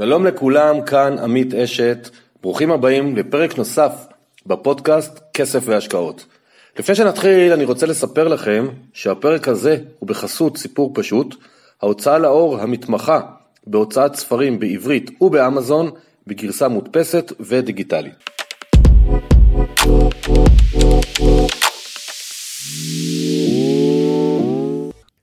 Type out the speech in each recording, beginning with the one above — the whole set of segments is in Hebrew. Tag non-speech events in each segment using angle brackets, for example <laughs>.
שלום לכולם, כאן עמית אשת, ברוכים הבאים לפרק נוסף בפודקאסט כסף והשקעות. לפני שנתחיל אני רוצה לספר לכם שהפרק הזה הוא בחסות סיפור פשוט, ההוצאה לאור המתמחה בהוצאת ספרים בעברית ובאמזון בגרסה מודפסת ודיגיטלית.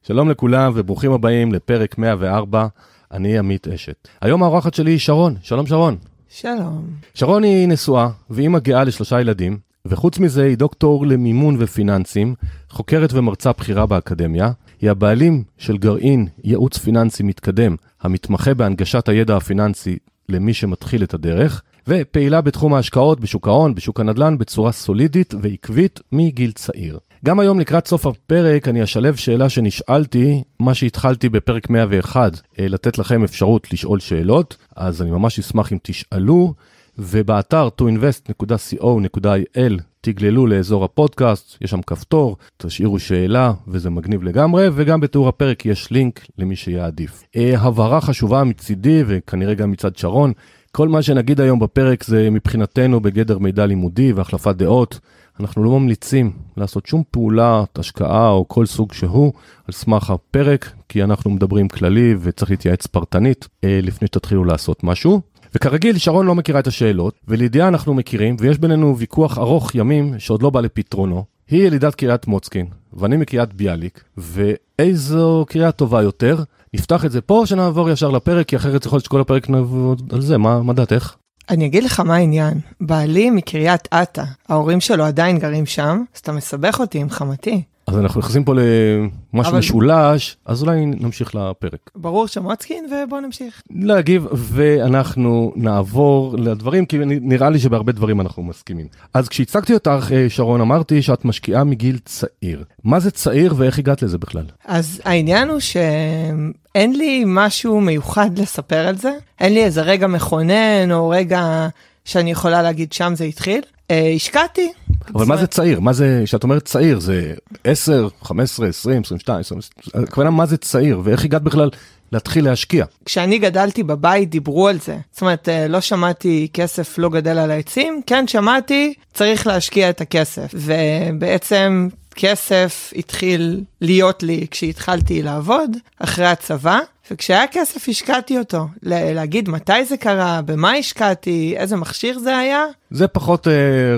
שלום לכולם וברוכים הבאים לפרק 104, אני עמית אשת. היום האורחת שלי היא שרון, שלום שרון. שלום. שרון היא נשואה ואימא גאה לשלושה ילדים, וחוץ מזה היא דוקטור למימון ופיננסים, חוקרת ומרצה בכירה באקדמיה, היא הבעלים של גרעין ייעוץ פיננסי מתקדם, המתמחה בהנגשת הידע הפיננסי למי שמתחיל את הדרך, ופעילה בתחום ההשקעות בשוק ההון, בשוק הנדל"ן, בצורה סולידית ועקבית מגיל צעיר. גם היום לקראת סוף הפרק אני אשלב שאלה שנשאלתי, מה שהתחלתי בפרק 101, אה, לתת לכם אפשרות לשאול שאלות, אז אני ממש אשמח אם תשאלו, ובאתר toinvest.co.il תגללו לאזור הפודקאסט, יש שם כפתור, תשאירו שאלה וזה מגניב לגמרי, וגם בתיאור הפרק יש לינק למי שיעדיף. אה, הבהרה חשובה מצידי וכנראה גם מצד שרון, כל מה שנגיד היום בפרק זה מבחינתנו בגדר מידע לימודי והחלפת דעות. אנחנו לא ממליצים לעשות שום פעולת השקעה או כל סוג שהוא על סמך הפרק, כי אנחנו מדברים כללי וצריך להתייעץ פרטנית אה, לפני שתתחילו לעשות משהו. וכרגיל, שרון לא מכירה את השאלות, ולידיעה אנחנו מכירים, ויש בינינו ויכוח ארוך ימים שעוד לא בא לפתרונו. היא ילידת קריית מוצקין, ואני מקריית ביאליק, ואיזו קריאה טובה יותר? נפתח את זה פה, או שנעבור ישר לפרק, כי אחרת יכול להיות שכל הפרק נעבוד על זה, מה, מה דעתך? אני אגיד לך מה העניין. בעלי מקריית אתא, ההורים שלו עדיין גרים שם, אז אתה מסבך אותי עם חמתי. אז אנחנו נכנסים פה למשהו אבל... משולש, אז אולי נמשיך לפרק. ברור שמוצקין, ובוא נמשיך. להגיב, ואנחנו נעבור לדברים, כי נראה לי שבהרבה דברים אנחנו מסכימים. אז כשהצגתי אותך, אה, שרון, אמרתי שאת משקיעה מגיל צעיר. מה זה צעיר ואיך הגעת לזה בכלל? אז העניין הוא שאין לי משהו מיוחד לספר על זה. אין לי איזה רגע מכונן, או רגע שאני יכולה להגיד שם זה התחיל. אה, השקעתי. אבל מה זה צעיר? מה זה, כשאת אומרת צעיר, זה 10, 15, 20, 22, 22, הכוונה מה זה צעיר, ואיך הגעת בכלל להתחיל להשקיע? כשאני גדלתי בבית דיברו על זה. זאת אומרת, אה, לא שמעתי כסף לא גדל על העצים, כן שמעתי, צריך להשקיע את הכסף. ובעצם כסף התחיל להיות לי כשהתחלתי לעבוד, אחרי הצבא. וכשהיה כסף השקעתי אותו. להגיד מתי זה קרה, במה השקעתי, איזה מכשיר זה היה. זה פחות אה,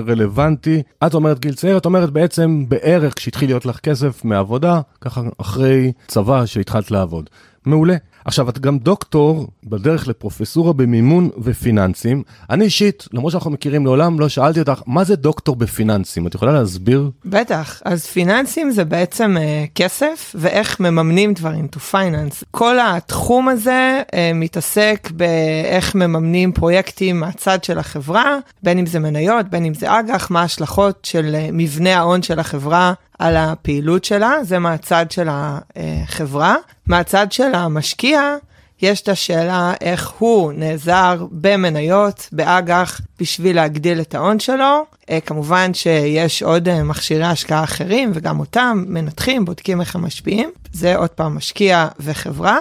רלוונטי. את אומרת גיל צעיר, את אומרת בעצם בערך כשהתחיל להיות לך כסף מעבודה, ככה אחרי צבא שהתחלת לעבוד. מעולה. עכשיו, את גם דוקטור בדרך לפרופסורה במימון ופיננסים. אני אישית, למרות שאנחנו מכירים לעולם, לא שאלתי אותך, מה זה דוקטור בפיננסים? את יכולה להסביר? בטח. אז פיננסים זה בעצם uh, כסף ואיך מממנים דברים, to finance. כל התחום הזה uh, מתעסק באיך מממנים פרויקטים מהצד של החברה, בין אם זה מניות, בין אם זה אג"ח, מה ההשלכות של uh, מבנה ההון של החברה על הפעילות שלה, זה מהצד של החברה. מהצד של המשקיע, יש את השאלה איך הוא נעזר במניות, באג"ח, בשביל להגדיל את ההון שלו. אה, כמובן שיש עוד אה, מכשירי השקעה אחרים, וגם אותם מנתחים, בודקים איך הם משפיעים. זה עוד פעם משקיע וחברה.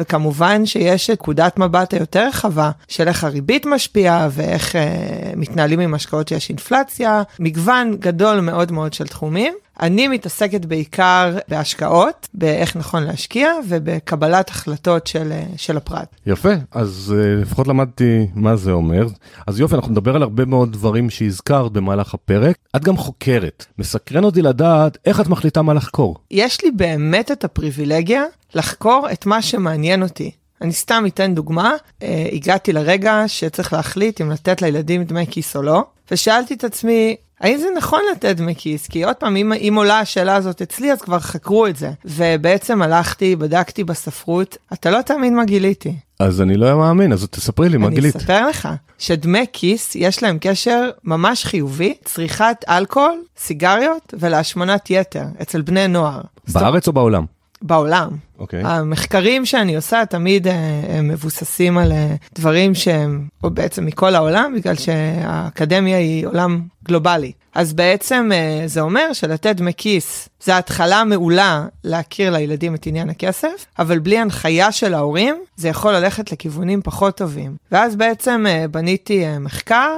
וכמובן שיש נקודת מבט היותר רחבה של איך הריבית משפיעה ואיך אה, מתנהלים עם השקעות שיש אינפלציה, מגוון גדול מאוד מאוד של תחומים. אני מתעסקת בעיקר בהשקעות, באיך נכון להשקיע ובקבלת החלטות של, אה, של הפרט. יפה, אז uh, לפחות למדתי מה זה אומר. אז יופי, אנחנו נדבר על הרבה מאוד דברים שהזכרת במהלך הפרק. את גם חוקרת. מסקרן אותי לדעת איך את מחליטה מה לחקור. יש לי באמת את הפריבילגיה לחקור את מה שמעניין אותי. אני סתם אתן דוגמה, uh, הגעתי לרגע שצריך להחליט אם לתת לילדים דמי כיס או לא, ושאלתי את עצמי, האם זה נכון לתת דמי כיס? כי עוד פעם, אם, אם עולה השאלה הזאת אצלי, אז כבר חקרו את זה. ובעצם הלכתי, בדקתי בספרות, אתה לא תאמין מה גיליתי. אז אני לא מאמין, אז תספרי לי מה גילית. אני אספר לך, שדמי כיס יש להם קשר ממש חיובי, צריכת אלכוהול, סיגריות ולהשמנת יתר אצל בני נוער. בארץ או בעולם? בעולם. אוקיי. המחקרים שאני עושה תמיד אה, הם מבוססים על אה, דברים שהם בעצם מכל העולם, בגלל שהאקדמיה היא עולם גלובלי. אז בעצם אה, זה אומר שלתת דמי כיס זה התחלה מעולה להכיר לילדים את עניין הכסף, אבל בלי הנחיה של ההורים זה יכול ללכת לכיוונים פחות טובים. ואז בעצם בניתי מחקר,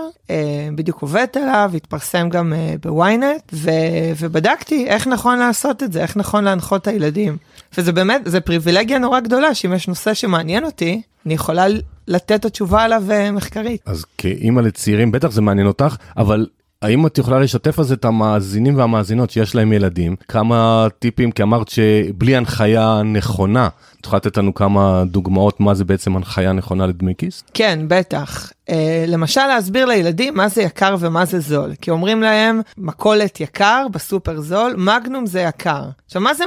בדיוק עובדת עליו, התפרסם גם בוויינט, ו- ובדקתי איך נכון לעשות את זה, איך נכון להנחות את הילדים. וזה באמת, זה פריבילגיה נורא גדולה, שאם יש נושא שמעניין אותי, אני יכולה לתת את התשובה עליו מחקרית. אז כאימא לצעירים בטח זה מעניין אותך, אבל האם את יכולה לשתף על זה את המאזינים והמאזינות שיש להם ילדים? כמה טיפים, כי אמרת שבלי הנחיה נכונה, את יכולה לתת לנו כמה דוגמאות מה זה בעצם הנחיה נכונה לדמי כיס? כן, בטח. Uh, למשל להסביר לילדים מה זה יקר ומה זה זול. כי אומרים להם, מכולת יקר, בסופר זול, מגנום זה יקר. עכשיו, מה זה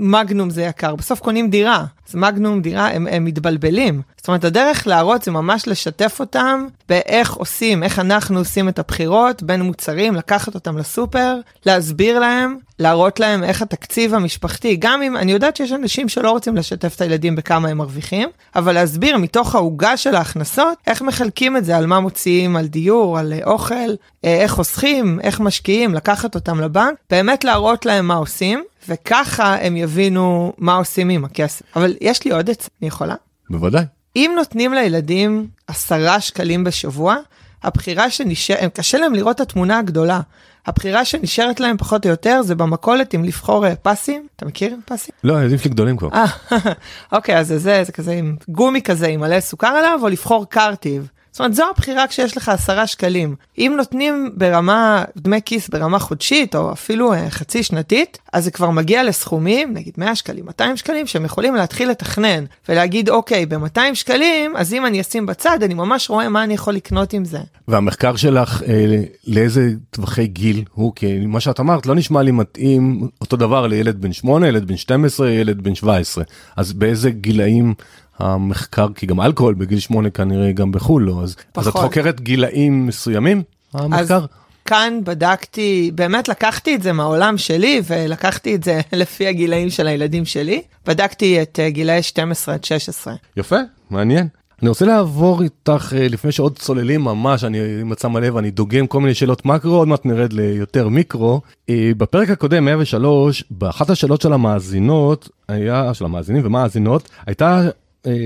מגנום זה יקר? בסוף קונים דירה. אז מגנום דירה, הם, הם מתבלבלים. זאת אומרת, הדרך להראות זה ממש לשתף אותם באיך עושים, איך אנחנו עושים את הבחירות בין מוצרים, לקחת אותם לסופר, להסביר להם, להראות להם איך התקציב המשפחתי, גם אם, אני יודעת שיש אנשים שלא רוצים לשתף את הילדים בכמה הם מרוויחים, אבל להסביר מתוך העוגה של ההכנסות, איך מחלקים את זה, על מה מוציאים, על דיור, על אוכל, אה, איך חוסכים, איך משקיעים, לקחת אותם לבנק, באמת להראות להם מה עושים, וככה הם יבינו מה עושים עם הכסף. אבל יש לי עוד עצה, אני יכולה? בוודאי. אם נותנים לילדים עשרה שקלים בשבוע, הבחירה שנשארת, קשה להם לראות את התמונה הגדולה. הבחירה שנשארת להם פחות או יותר זה במכולת אם לבחור אה, פסים. אתה מכיר פסים? לא, הילדים שלי גדולים כבר. אה, <laughs> אוקיי, אז זה, זה, זה כזה עם גומי כזה עם מלא סוכר עליו, או לבחור קרטיב. זאת אומרת, זו הבחירה כשיש לך עשרה שקלים. אם נותנים ברמה, דמי כיס ברמה חודשית, או אפילו אה, חצי שנתית, אז זה כבר מגיע לסכומים, נגיד 100 שקלים, 200 שקלים, שהם יכולים להתחיל לתכנן, ולהגיד, אוקיי, ב-200 שקלים, אז אם אני אשים בצד, אני ממש רואה מה אני יכול לקנות עם זה. והמחקר שלך, אה, לאיזה טווחי גיל הוא? כי מה שאת אמרת לא נשמע לי מתאים אותו דבר לילד בן 8, ילד בן 12, ילד בן 17. אז באיזה גילאים המחקר, כי גם אלכוהול בגיל 8 כנראה גם בחו"ל לא, אז, אז את חוקרת גילאים מסוימים, המחקר? אז כאן בדקתי, באמת לקחתי את זה מהעולם שלי ולקחתי את זה <laughs> לפי הגילאים של הילדים שלי. בדקתי את אה, גילאי 12 עד 16. יפה, מעניין. אני רוצה לעבור איתך אה, לפני שעוד צוללים ממש, אני אם את שמה לב, אני דוגם כל מיני שאלות מקרו, עוד מעט נרד ליותר מיקרו. אה, בפרק הקודם, 103, באחת השאלות של המאזינות, היה, של המאזינים ומאזינות, הייתה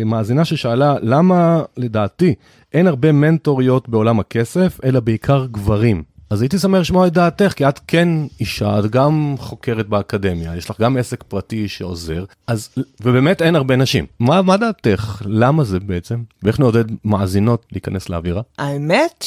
מאזינה ששאלה למה לדעתי אין הרבה מנטוריות בעולם הכסף, אלא בעיקר גברים. אז הייתי שמח לשמוע את דעתך, כי את כן אישה, את גם חוקרת באקדמיה, יש לך גם עסק פרטי שעוזר, אז, ובאמת אין הרבה נשים. מה, מה דעתך? למה זה בעצם? ואיך נעודד מאזינות להיכנס לאווירה? האמת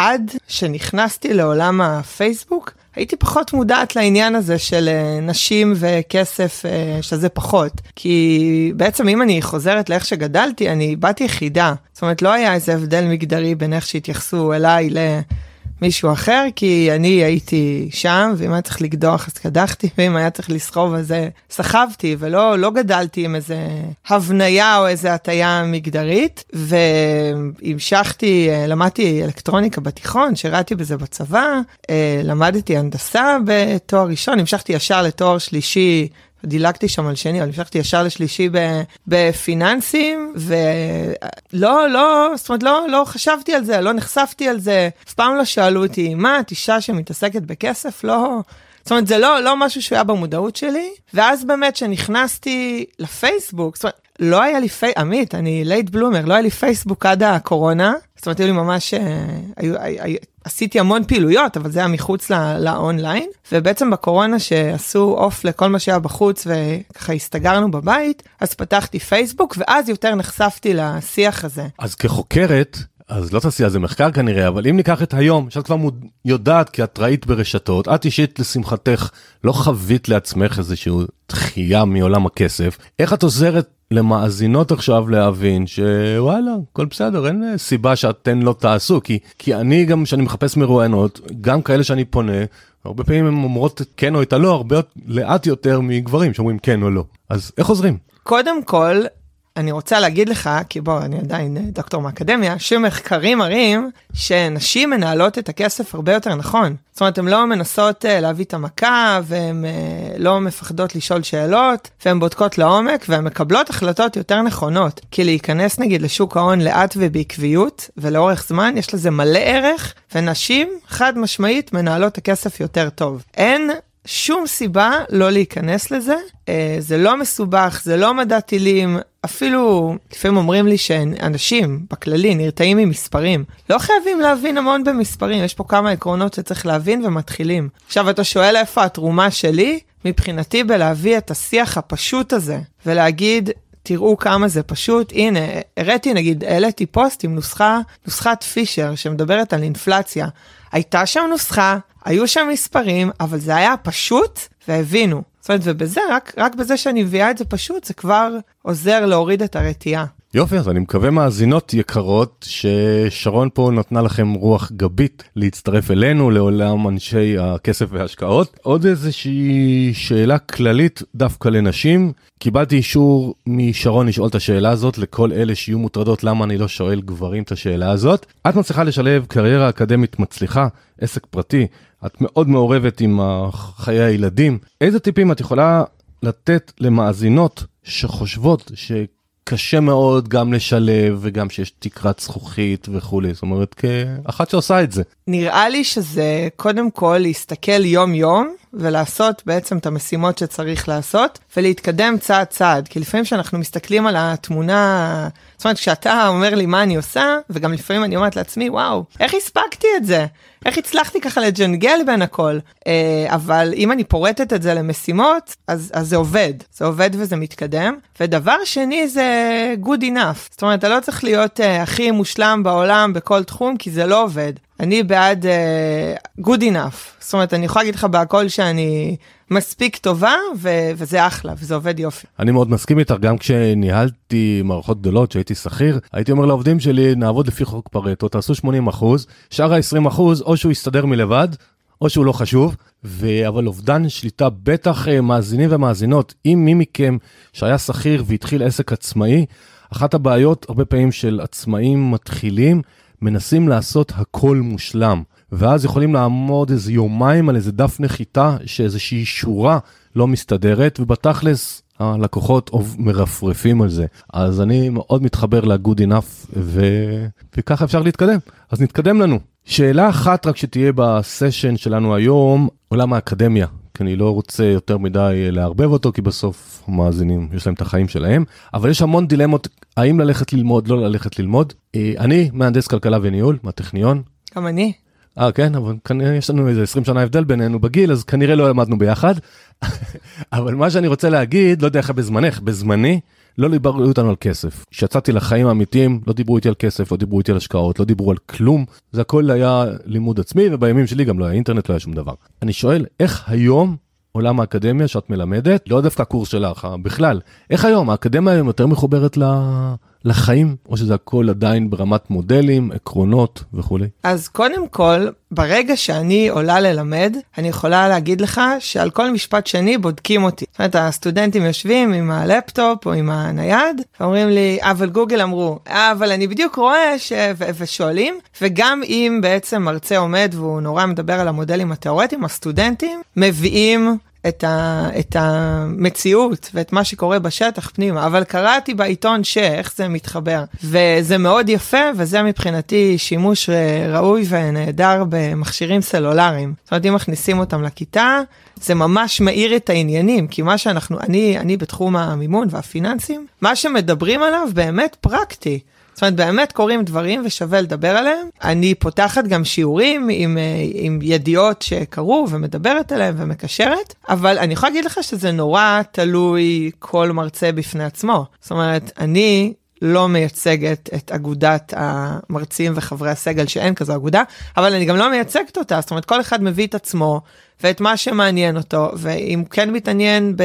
שעד שנכנסתי לעולם הפייסבוק, הייתי פחות מודעת לעניין הזה של אה, נשים וכסף, אה, שזה פחות. כי בעצם אם אני חוזרת לאיך שגדלתי, אני בת יחידה. זאת אומרת, לא היה איזה הבדל מגדרי בין איך שהתייחסו אליי ל... מישהו אחר, כי אני הייתי שם, ואם היה צריך לקדוח אז קדחתי, ואם היה צריך לסחוב אז סחבתי, ולא לא גדלתי עם איזה הבניה או איזה הטיה מגדרית, והמשכתי, למדתי אלקטרוניקה בתיכון, שירתי בזה בצבא, אה, למדתי הנדסה בתואר ראשון, המשכתי ישר לתואר שלישי דילגתי שם על שני, אבל המשכתי ישר לשלישי בפיננסים, ולא, לא, זאת אומרת, לא, לא חשבתי על זה, לא נחשפתי על זה, אף פעם לא שאלו אותי, מה, את אישה שמתעסקת בכסף? לא. זאת אומרת, זה לא, לא משהו שהיה במודעות שלי, ואז באמת כשנכנסתי לפייסבוק, זאת אומרת, לא היה לי פייסבוק, עמית, אני late bloomer, לא היה לי פייסבוק עד הקורונה, זאת אומרת, היו לי ממש, אה, היו, היו, עשיתי המון פעילויות, אבל זה היה מחוץ לא, לאונליין, ובעצם בקורונה שעשו אוף לכל מה שהיה בחוץ וככה הסתגרנו בבית, אז פתחתי פייסבוק, ואז יותר נחשפתי לשיח הזה. אז כחוקרת, אז לא תעשי על זה מחקר כנראה, אבל אם ניקח את היום, שאת כבר מוד... יודעת כי את ראית ברשתות, את אישית לשמחתך לא חווית לעצמך איזושהי דחייה מעולם הכסף, איך את עוזרת למאזינות עכשיו להבין שוואלה, הכל בסדר, אין סיבה שאתן לא תעשו, כי, כי אני גם, כשאני מחפש מרואיינות, גם כאלה שאני פונה, הרבה פעמים הן אומרות כן או את הלא, הרבה לאט יותר מגברים שאומרים כן או לא. אז איך עוזרים? קודם כל, אני רוצה להגיד לך, כי בוא, אני עדיין אה, דוקטור מאקדמיה, שמחקרים מראים שנשים מנהלות את הכסף הרבה יותר נכון. זאת אומרת, הן לא מנסות uh, להביא את המכה, והן uh, לא מפחדות לשאול שאלות, והן בודקות לעומק, והן מקבלות החלטות יותר נכונות. כי להיכנס נגיד לשוק ההון לאט ובעקביות, ולאורך זמן, יש לזה מלא ערך, ונשים, חד משמעית, מנהלות את הכסף יותר טוב. אין שום סיבה לא להיכנס לזה. אה, זה לא מסובך, זה לא מדע טילים, אפילו לפעמים אומרים לי שאנשים בכללי נרתעים ממספרים. לא חייבים להבין המון במספרים, יש פה כמה עקרונות שצריך להבין ומתחילים. עכשיו אתה שואל איפה התרומה שלי? מבחינתי בלהביא את השיח הפשוט הזה, ולהגיד, תראו כמה זה פשוט. הנה, הראיתי נגיד, העליתי פוסט עם נוסחה, נוסחת פישר שמדברת על אינפלציה. הייתה שם נוסחה, היו שם מספרים, אבל זה היה פשוט והבינו. זאת אומרת, ובזה, רק, רק בזה שאני מביאה את זה פשוט, זה כבר עוזר להוריד את הרתיעה. יופי, אז אני מקווה מאזינות יקרות ששרון פה נתנה לכם רוח גבית להצטרף אלינו לעולם אנשי הכסף וההשקעות. עוד איזושהי שאלה כללית דווקא לנשים. קיבלתי אישור משרון לשאול את השאלה הזאת לכל אלה שיהיו מוטרדות למה אני לא שואל גברים את השאלה הזאת. את מצליחה לשלב קריירה אקדמית מצליחה, עסק פרטי, את מאוד מעורבת עם חיי הילדים. איזה טיפים את יכולה לתת למאזינות שחושבות ש... קשה מאוד גם לשלב וגם שיש תקרת זכוכית וכולי, זאת אומרת כאחת שעושה את זה. נראה לי שזה קודם כל להסתכל יום יום ולעשות בעצם את המשימות שצריך לעשות ולהתקדם צעד צעד, כי לפעמים כשאנחנו מסתכלים על התמונה, זאת אומרת כשאתה אומר לי מה אני עושה, וגם לפעמים אני אומרת לעצמי וואו, איך הספקתי את זה? איך הצלחתי ככה לג'נגל בין הכל? אה, אבל אם אני פורטת את זה למשימות, אז, אז זה עובד, זה עובד וזה מתקדם. ודבר שני זה good enough, זאת אומרת אתה לא צריך להיות uh, הכי מושלם בעולם בכל תחום, כי זה לא עובד. אני בעד uh, good enough, זאת אומרת, אני יכולה להגיד לך בהכל שאני מספיק טובה, ו- וזה אחלה, וזה עובד יופי. אני מאוד מסכים איתך, גם כשניהלתי מערכות גדולות, שהייתי שכיר, הייתי אומר לעובדים שלי, נעבוד לפי חוק פרטו, תעשו 80 אחוז, שאר ה-20 אחוז, או שהוא יסתדר מלבד, או שהוא לא חשוב, ו... אבל אובדן שליטה, בטח uh, מאזינים ומאזינות, אם מי מכם שהיה שכיר והתחיל עסק עצמאי, אחת הבעיות הרבה פעמים של עצמאים מתחילים, מנסים לעשות הכל מושלם. ואז יכולים לעמוד איזה יומיים על איזה דף נחיתה שאיזושהי שורה לא מסתדרת, ובתכלס הלקוחות מרפרפים על זה. אז אני מאוד מתחבר ל-good enough, ו... וככה אפשר להתקדם. אז נתקדם לנו. שאלה אחת רק שתהיה בסשן שלנו היום, עולם האקדמיה. כי אני לא רוצה יותר מדי לערבב אותו, כי בסוף המאזינים, יש להם את החיים שלהם. אבל יש המון דילמות, האם ללכת ללמוד, לא ללכת ללמוד. אה, אני מהנדס כלכלה וניהול מהטכניון. גם אני. אה כן אבל כנראה יש לנו איזה 20 שנה הבדל בינינו בגיל אז כנראה לא למדנו ביחד. <laughs> אבל מה שאני רוצה להגיד לא יודע איך בזמנך בזמני לא דיברו אותנו על כסף. כשיצאתי לחיים האמיתיים לא דיברו איתי על כסף לא דיברו איתי על השקעות לא דיברו על כלום זה הכל היה לימוד עצמי ובימים שלי גם לא היה אינטרנט לא היה שום דבר. אני שואל איך היום עולם האקדמיה שאת מלמדת לא דווקא הקורס שלך בכלל איך היום האקדמיה היום יותר מחוברת ל... לחיים, או שזה הכל עדיין ברמת מודלים, עקרונות וכולי? אז קודם כל, ברגע שאני עולה ללמד, אני יכולה להגיד לך שעל כל משפט שני בודקים אותי. זאת אומרת, הסטודנטים יושבים עם הלפטופ או עם הנייד, ואומרים לי, אבל גוגל אמרו, אבל אני בדיוק רואה ש... ו- ושואלים, וגם אם בעצם מרצה עומד והוא נורא מדבר על המודלים התיאורטיים, הסטודנטים מביאים את, ה, את המציאות ואת מה שקורה בשטח פנימה, אבל קראתי בעיתון שאיך זה מתחבר, וזה מאוד יפה, וזה מבחינתי שימוש ראוי ונהדר במכשירים סלולריים. זאת אומרת, אם מכניסים אותם לכיתה, זה ממש מאיר את העניינים, כי מה שאנחנו, אני, אני בתחום המימון והפיננסים, מה שמדברים עליו באמת פרקטי. זאת אומרת, באמת קורים דברים ושווה לדבר עליהם. אני פותחת גם שיעורים עם, אה, עם ידיעות שקרו ומדברת עליהם ומקשרת, אבל אני יכולה להגיד לך שזה נורא תלוי כל מרצה בפני עצמו. זאת אומרת, אני לא מייצגת את אגודת המרצים וחברי הסגל שאין כזו אגודה, אבל אני גם לא מייצגת אותה, זאת אומרת כל אחד מביא את עצמו ואת מה שמעניין אותו, ואם הוא כן מתעניין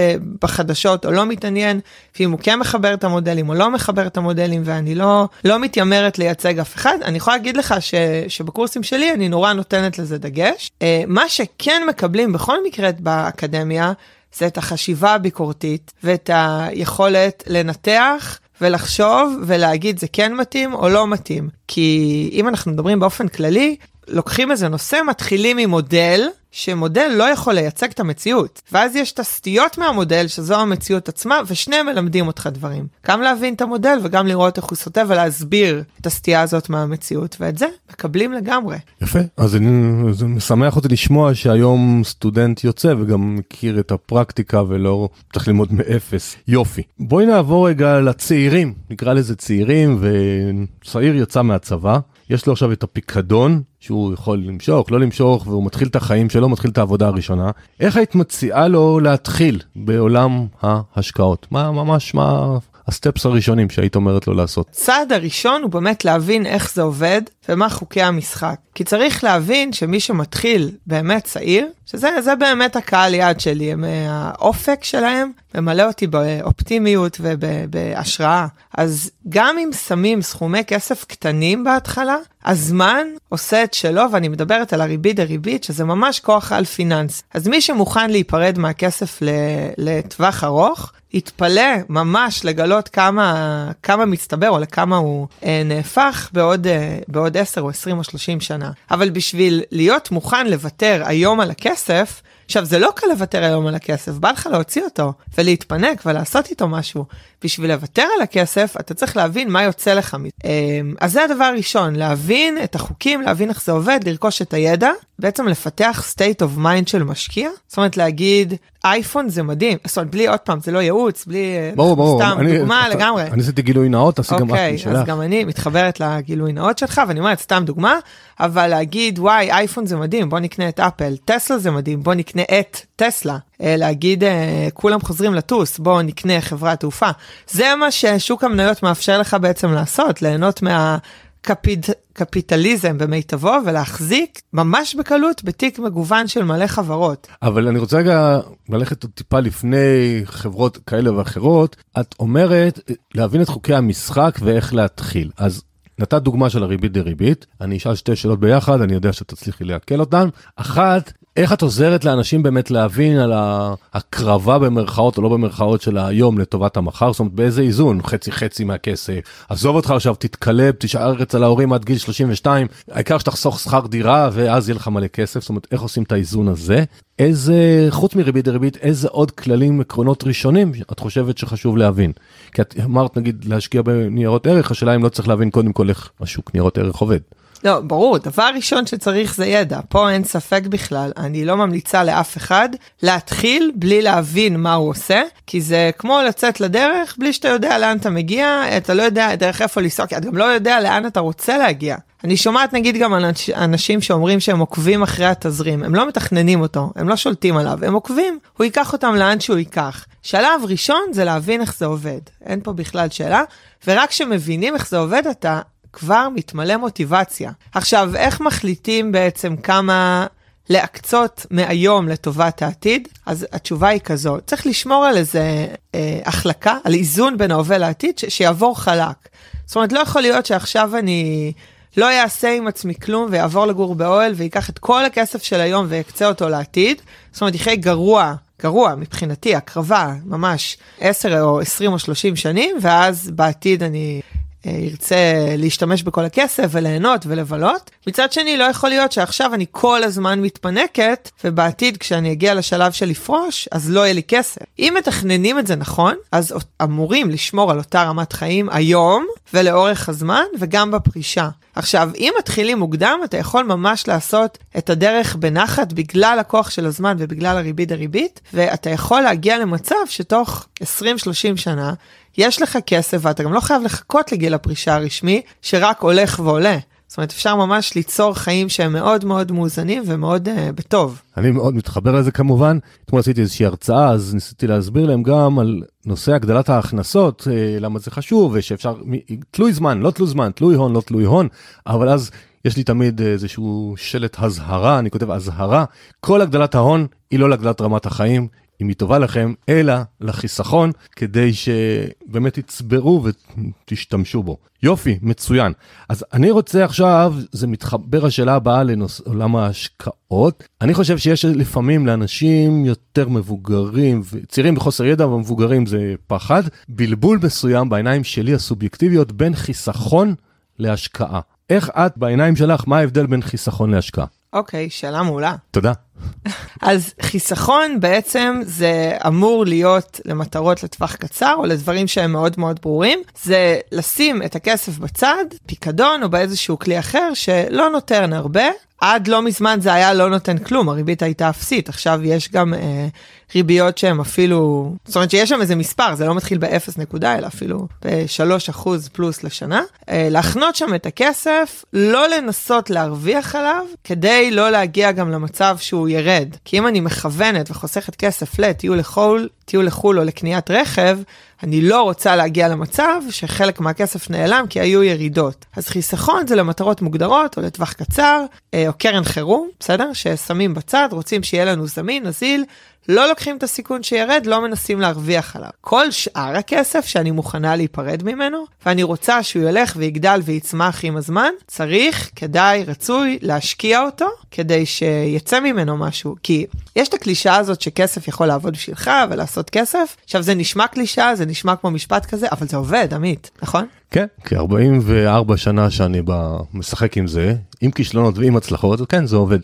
בחדשות או לא מתעניין, ואם הוא כן מחבר את המודלים או לא מחבר את המודלים, ואני לא, לא מתיימרת לייצג אף אחד, אני יכולה להגיד לך ש, שבקורסים שלי אני נורא נותנת לזה דגש. אה, מה שכן מקבלים בכל מקרה באקדמיה, זה את החשיבה הביקורתית ואת היכולת לנתח ולחשוב ולהגיד זה כן מתאים או לא מתאים. כי אם אנחנו מדברים באופן כללי, לוקחים איזה נושא, מתחילים ממודל, שמודל לא יכול לייצג את המציאות. ואז יש את הסטיות מהמודל, שזו המציאות עצמה, ושניהם מלמדים אותך דברים. גם להבין את המודל וגם לראות איך הוא סוטה ולהסביר את הסטייה הזאת מהמציאות, ואת זה מקבלים לגמרי. יפה, אז אני, זה משמח אותי לשמוע שהיום סטודנט יוצא וגם מכיר את הפרקטיקה ולא צריך ללמוד מאפס. יופי. בואי נעבור רגע לצעירים, נקרא לזה צעירים, וצעיר יצא מהצבא. יש לו עכשיו את הפיקדון שהוא יכול למשוך, לא למשוך, והוא מתחיל את החיים שלו, מתחיל את העבודה הראשונה. איך היית מציעה לו להתחיל בעולם ההשקעות? מה ממש, מה הסטפס הראשונים שהיית אומרת לו לעשות? צעד הראשון הוא באמת להבין איך זה עובד ומה חוקי המשחק. כי צריך להבין שמי שמתחיל באמת צעיר, שזה באמת הקהל יעד שלי, הם, האופק שלהם ממלא אותי באופטימיות ובהשראה. אז גם אם שמים סכומי כסף קטנים בהתחלה, הזמן עושה את שלו, ואני מדברת על הריבית דריבית, שזה ממש כוח על פיננס. אז מי שמוכן להיפרד מהכסף לטווח ארוך, יתפלא ממש לגלות כמה, כמה מצטבר או לכמה הוא אה, נהפך בעוד, אה, בעוד 10 או 20 או 30 שנה. אבל בשביל להיות מוכן לוותר היום על הכסף, עכשיו, זה לא קל לוותר היום על הכסף, בא לך להוציא אותו ולהתפנק ולעשות איתו משהו. בשביל לוותר על הכסף, אתה צריך להבין מה יוצא לך. אמ, אז זה הדבר הראשון, להבין את החוקים, להבין איך זה עובד, לרכוש את הידע, בעצם לפתח state of mind של משקיע. זאת אומרת, להגיד, אייפון זה מדהים, זאת אומרת, בלי עוד פעם, זה לא ייעוץ, בלי... ברור, ברור. סתם אני, דוגמה אתה, לגמרי. אני עשיתי גילוי נאות, עשי גם את אוקיי, משלך. אז גם אני מתחברת לגילוי נאות שלך, ואני אומרת, סתם דוגמה, אבל להגיד, וואי, אייפון זה מדהים, בוא נקנה את אפל, טסלה זה מדהים, בוא נקנה את טסלה. אה, להגיד, אה, כולם חוזרים לטוס, בוא נקנה חברת תעופה. זה מה ששוק המניות מאפשר לך בעצם לעשות, ליהנות מה... קפיט, קפיטליזם במיטבו ולהחזיק ממש בקלות בתיק מגוון של מלא חברות. אבל אני רוצה רגע ללכת עוד טיפה לפני חברות כאלה ואחרות. את אומרת להבין את חוקי המשחק ואיך להתחיל. אז נתת דוגמה של הריבית דריבית, אני אשאל שתי שאלות ביחד, אני יודע שתצליחי לעכל אותן. אחת, איך את עוזרת לאנשים באמת להבין על ההקרבה במרכאות או לא במרכאות של היום לטובת המחר? זאת אומרת באיזה איזון? חצי חצי מהכסף. עזוב אותך עכשיו, תתקלב, תישאר אצל ההורים עד גיל 32, העיקר שתחסוך שכר דירה ואז יהיה לך מלא כסף. זאת אומרת איך עושים את האיזון הזה? איזה, חוץ מריבית דריבית, איזה עוד כללים, עקרונות ראשונים את חושבת שחשוב להבין? כי את אמרת נגיד להשקיע בניירות ערך, השאלה אם לא צריך להבין קודם כל איך השוק ניירות ערך עובד. לא, ברור, דבר ראשון שצריך זה ידע, פה אין ספק בכלל, אני לא ממליצה לאף אחד להתחיל בלי להבין מה הוא עושה, כי זה כמו לצאת לדרך בלי שאתה יודע לאן אתה מגיע, אתה לא יודע דרך איפה לנסוע, כי אתה גם לא יודע לאן אתה רוצה להגיע. אני שומעת נגיד גם אנש, אנשים שאומרים שהם עוקבים אחרי התזרים, הם לא מתכננים אותו, הם לא שולטים עליו, הם עוקבים, הוא ייקח אותם לאן שהוא ייקח. שלב ראשון זה להבין איך זה עובד, אין פה בכלל שאלה, ורק כשמבינים איך זה עובד אתה כבר מתמלא מוטיבציה. עכשיו, איך מחליטים בעצם כמה להקצות מהיום לטובת העתיד? אז התשובה היא כזו, צריך לשמור על איזה אה, החלקה, על איזון בין ההווה לעתיד, ש- שיעבור חלק. זאת אומרת, לא יכול להיות שעכשיו אני לא אעשה עם עצמי כלום ויעבור לגור באוהל ויקח את כל הכסף של היום ויקצה אותו לעתיד. זאת אומרת, יחיה גרוע גרוע מבחינתי, הקרבה, ממש 10 או 20 או 30 שנים, ואז בעתיד אני ירצה להשתמש בכל הכסף וליהנות ולבלות. מצד שני, לא יכול להיות שעכשיו אני כל הזמן מתפנקת, ובעתיד כשאני אגיע לשלב של לפרוש, אז לא יהיה לי כסף. אם מתכננים את זה נכון, אז אמורים לשמור על אותה רמת חיים היום ולאורך הזמן, וגם בפרישה. עכשיו, אם מתחילים מוקדם, אתה יכול ממש לעשות את הדרך בנחת בגלל הכוח של הזמן ובגלל הריבית דריבית, ואתה יכול להגיע למצב שתוך 20-30 שנה יש לך כסף ואתה גם לא חייב לחכות לגיל הפרישה הרשמי, שרק הולך ועולה. זאת אומרת, אפשר ממש ליצור חיים שהם מאוד מאוד מאוזנים ומאוד uh, בטוב. אני מאוד מתחבר לזה כמובן. אתמול עשיתי איזושהי הרצאה, אז ניסיתי להסביר להם גם על נושא הגדלת ההכנסות, uh, למה זה חשוב, ושאפשר, תלוי זמן, לא תלוי זמן, תלוי הון, לא תלוי הון, אבל אז יש לי תמיד איזשהו שלט הזהרה, אני כותב אזהרה, כל הגדלת ההון היא לא להגדלת רמת החיים, אם היא טובה לכם, אלא לחיסכון, כדי שבאמת תצברו ותשתמשו בו. יופי, מצוין. אז אני רוצה עכשיו, זה מתחבר השאלה הבאה לעולם ההשקעות. אני חושב שיש לפעמים לאנשים יותר מבוגרים, צעירים בחוסר ידע ומבוגרים זה פחד, בלבול מסוים בעיניים שלי הסובייקטיביות בין חיסכון להשקעה. איך את בעיניים שלך, מה ההבדל בין חיסכון להשקעה? אוקיי, okay, שאלה מעולה. תודה. אז חיסכון בעצם זה אמור להיות למטרות לטווח קצר או לדברים שהם מאוד מאוד ברורים. זה לשים את הכסף בצד, פיקדון או באיזשהו כלי אחר שלא נותן הרבה. עד לא מזמן זה היה לא נותן כלום, הריבית הייתה אפסית. עכשיו יש גם אה, ריביות שהן אפילו, זאת אומרת שיש שם איזה מספר, זה לא מתחיל באפס נקודה, אלא אפילו ב-3 אחוז פלוס לשנה. אה, להחנות שם את הכסף, לא לנסות להרוויח עליו, כדי לא להגיע גם למצב שהוא ירד. כי אם אני מכוונת וחוסכת כסף לטיול לחול, טיול לחו"ל או לקניית רכב, אני לא רוצה להגיע למצב שחלק מהכסף נעלם כי היו ירידות. אז חיסכון זה למטרות מוגדרות או לטווח קצר, אה, או קרן חירום, בסדר? ששמים בצד, רוצים שיהיה לנו זמין, נזיל, לא לוקחים את הסיכון שירד, לא מנסים להרוויח עליו. כל שאר הכסף שאני מוכנה להיפרד ממנו, ואני רוצה שהוא ילך ויגדל ויצמח עם הזמן, צריך, כדאי, רצוי, להשקיע אותו, כדי שיצא ממנו משהו. כי יש את הקלישאה הזאת שכסף יכול לעבוד בשבילך ולעשות כסף. עכשיו, זה נשמע קלישאה, זה נשמע כמו משפט כזה, אבל זה עובד, עמית, נכון? כן, כ-44 שנה שאני משחק עם זה, עם כישלונות ועם הצלחות, כן, זה עובד.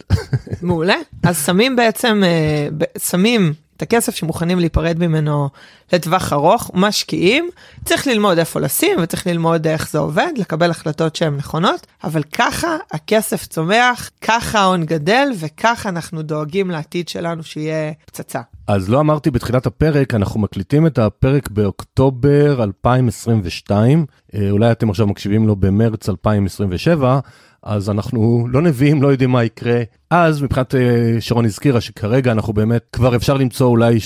מעולה. אז שמים בעצם, אה, שמים את הכסף שמוכנים להיפרד ממנו לטווח ארוך, משקיעים, צריך ללמוד איפה לשים וצריך ללמוד איך זה עובד, לקבל החלטות שהן נכונות, אבל ככה הכסף צומח, ככה ההון גדל וככה אנחנו דואגים לעתיד שלנו שיהיה פצצה. אז לא אמרתי בתחילת הפרק, אנחנו מקליטים את הפרק באוקטובר 2022, אה, אולי אתם עכשיו מקשיבים לו במרץ 2027, אז אנחנו לא נביאים, לא יודעים מה יקרה. אז מבחינת אה, שרון הזכירה שכרגע אנחנו באמת, כבר אפשר למצוא אולי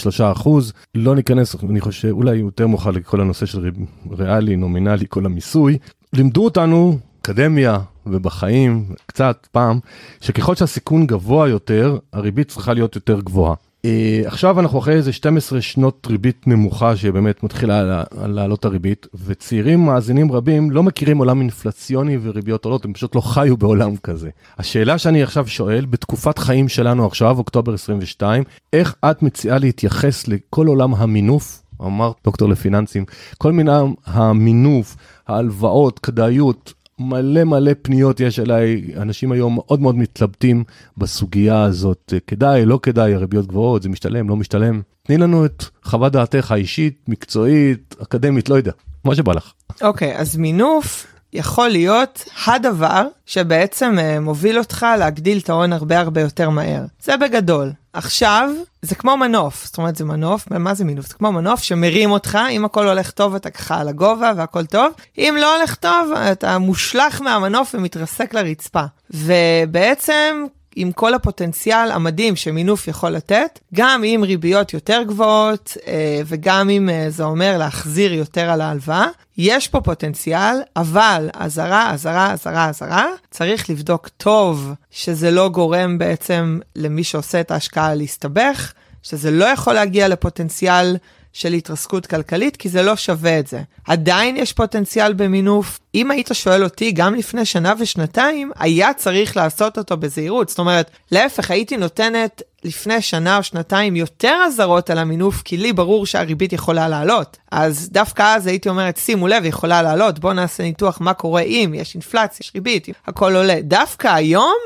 3%, לא ניכנס, אני חושב, אולי יותר מאוחר לכל הנושא של ריאלי, נומינלי, כל המיסוי. לימדו אותנו, אקדמיה ובחיים, קצת פעם, שככל שהסיכון גבוה יותר, הריבית צריכה להיות יותר גבוהה. Uh, עכשיו אנחנו אחרי איזה 12 שנות ריבית נמוכה שבאמת מתחילה לעלות הריבית וצעירים מאזינים רבים לא מכירים עולם אינפלציוני וריביות עולות הם פשוט לא חיו בעולם כזה. השאלה שאני עכשיו שואל בתקופת חיים שלנו עכשיו אוקטובר 22 איך את מציעה להתייחס לכל עולם המינוף אמרת דוקטור לפיננסים כל מיני המינוף ההלוואות כדאיות מלא מלא פניות יש אליי, אנשים היום מאוד מאוד מתלבטים בסוגיה הזאת, כדאי, לא כדאי, הריביות גבוהות, זה משתלם, לא משתלם. תני לנו את חוות דעתך האישית, מקצועית, אקדמית, לא יודע, מה שבא לך. אוקיי, okay, אז מינוף יכול להיות הדבר שבעצם uh, מוביל אותך להגדיל את ההון הרבה הרבה יותר מהר. זה בגדול. עכשיו, זה כמו מנוף, זאת אומרת זה מנוף, מה זה מינוף? זה כמו מנוף שמרים אותך, אם הכל הולך טוב אתה ככה על הגובה והכל טוב, אם לא הולך טוב אתה מושלך מהמנוף ומתרסק לרצפה. ובעצם עם כל הפוטנציאל המדהים שמינוף יכול לתת, גם עם ריביות יותר גבוהות אה, וגם אם אה, זה אומר להחזיר יותר על ההלוואה, יש פה פוטנציאל, אבל אזהרה, אזהרה, אזהרה, אזהרה, צריך לבדוק טוב שזה לא גורם בעצם למי שעושה את ההשקעה להסתבך, שזה לא יכול להגיע לפוטנציאל של התרסקות כלכלית, כי זה לא שווה את זה. עדיין יש פוטנציאל במינוף. אם היית שואל אותי, גם לפני שנה ושנתיים, היה צריך לעשות אותו בזהירות. זאת אומרת, להפך, הייתי נותנת לפני שנה או שנתיים יותר אזהרות על המינוף, כי לי ברור שהריבית יכולה לעלות. אז דווקא אז הייתי אומרת, שימו לב, יכולה לעלות, בואו נעשה ניתוח מה קורה אם יש אינפלציה, יש ריבית, הכל עולה. דווקא היום,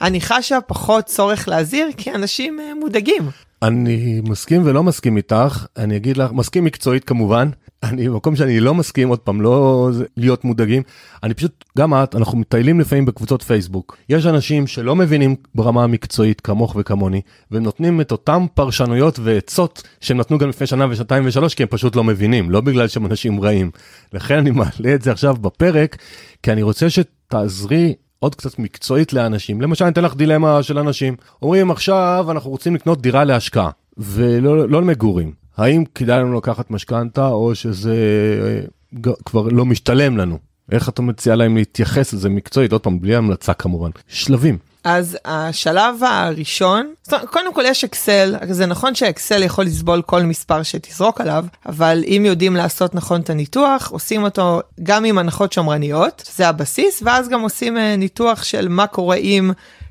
אני חשה פחות צורך להזהיר, כי אנשים אה, מודאגים. אני מסכים ולא מסכים איתך, אני אגיד לך, מסכים מקצועית כמובן, <laughs> אני במקום שאני לא מסכים, עוד פעם, לא להיות מודאגים, אני פשוט, גם את, אנחנו מטיילים לפעמים בקבוצות פייסבוק. יש אנשים שלא מבינים ברמה המקצועית כמוך וכמוני, ונותנים את אותם פרשנויות ועצות שהם נתנו גם לפני שנה ושנתיים ושלוש, כי הם פשוט לא מבינים, לא בגלל שהם אנשים רעים. לכן אני מעלה את זה עכשיו בפרק, כי אני רוצה שתעזרי עוד קצת מקצועית לאנשים. למשל, אני אתן לך דילמה של אנשים. אומרים עכשיו אנחנו רוצים לקנות דירה להשקעה, ולא לא למגורים. האם כדאי לנו לקחת משכנתה, או שזה אה, כבר לא משתלם לנו? איך אתה מציע להם להתייחס לזה מקצועית? עוד פעם, בלי המלצה כמובן. שלבים. אז השלב הראשון, קודם כל יש אקסל, זה נכון שאקסל יכול לסבול כל מספר שתזרוק עליו, אבל אם יודעים לעשות נכון את הניתוח, עושים אותו גם עם הנחות שמרניות, זה הבסיס, ואז גם עושים אה, ניתוח של מה קורה אם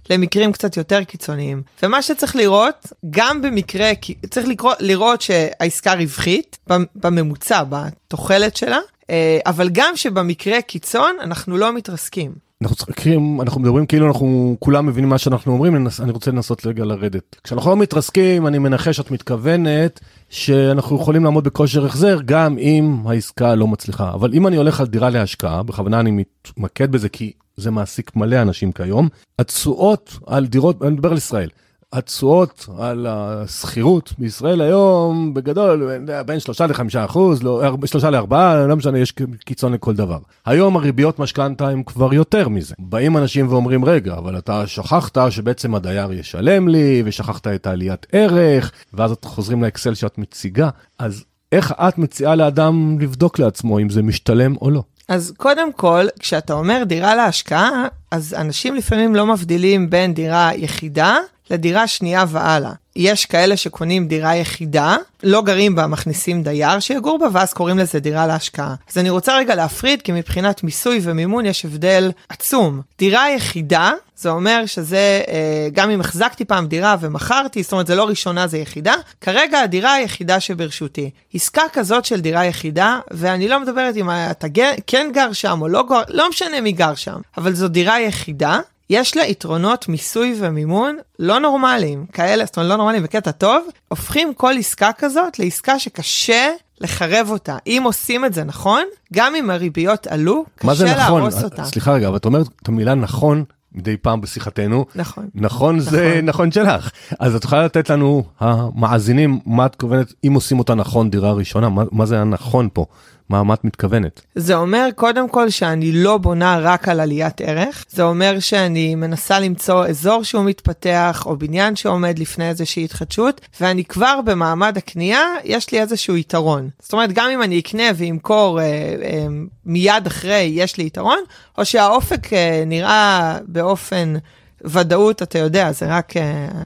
למקרים קצת יותר קיצוניים. ומה שצריך לראות, גם במקרה, צריך לקרוא, לראות שהעסקה רווחית, בממוצע, בתוחלת שלה, אה, אבל גם שבמקרה קיצון אנחנו לא מתרסקים. אנחנו צוחקים, אנחנו מדברים כאילו אנחנו כולם מבינים מה שאנחנו אומרים, אני רוצה לנסות רגע לרדת. כשאנחנו לא מתרסקים, אני מנחש שאת מתכוונת שאנחנו יכולים לעמוד בכושר החזר גם אם העסקה לא מצליחה. אבל אם אני הולך על דירה להשקעה, בכוונה אני מתמקד בזה כי זה מעסיק מלא אנשים כיום, התשואות על דירות, אני מדבר על ישראל, התשואות על השכירות בישראל היום בגדול בין 3 ל-5 אחוז, לא, 3 ל-4, לא משנה, יש קיצון לכל דבר. היום הריביות משכנתה הם כבר יותר מזה. באים אנשים ואומרים, רגע, אבל אתה שכחת שבעצם הדייר ישלם לי, ושכחת את העליית ערך, ואז את חוזרים לאקסל שאת מציגה, אז איך את מציעה לאדם לבדוק לעצמו אם זה משתלם או לא? אז קודם כל, כשאתה אומר דירה להשקעה, אז אנשים לפעמים לא מבדילים בין דירה יחידה לדירה שנייה והלאה. יש כאלה שקונים דירה יחידה, לא גרים בה, מכניסים דייר שיגור בה, ואז קוראים לזה דירה להשקעה. אז אני רוצה רגע להפריד, כי מבחינת מיסוי ומימון יש הבדל עצום. דירה יחידה, זה אומר שזה, אה, גם אם החזקתי פעם דירה ומכרתי, זאת אומרת, זה לא ראשונה, זה יחידה. כרגע הדירה היחידה שברשותי. עסקה כזאת של דירה יחידה, ואני לא מדברת אם אתה כן גר שם או לא גר, לא משנה מי גר שם, אבל זו דירה יחידה. יש לה יתרונות מיסוי ומימון לא נורמליים, כאלה, זאת אומרת לא נורמליים בקטע טוב, הופכים כל עסקה כזאת לעסקה שקשה לחרב אותה. אם עושים את זה נכון, גם אם הריביות עלו, קשה נכון? להרוס אותה. סליחה רגע, אבל את אומרת את המילה נכון מדי פעם בשיחתנו. נכון. נכון זה נכון, נכון שלך. אז את יכולה לתת לנו, המאזינים, מה את כוונת, אם עושים אותה נכון דירה ראשונה, מה, מה זה הנכון פה? מה, מה את מתכוונת? זה אומר קודם כל שאני לא בונה רק על עליית ערך, זה אומר שאני מנסה למצוא אזור שהוא מתפתח או בניין שעומד לפני איזושהי התחדשות, ואני כבר במעמד הקנייה, יש לי איזשהו יתרון. זאת אומרת, גם אם אני אקנה ואמכור אה, אה, מיד אחרי, יש לי יתרון, או שהאופק אה, נראה באופן... ודאות, אתה יודע, זה רק uh,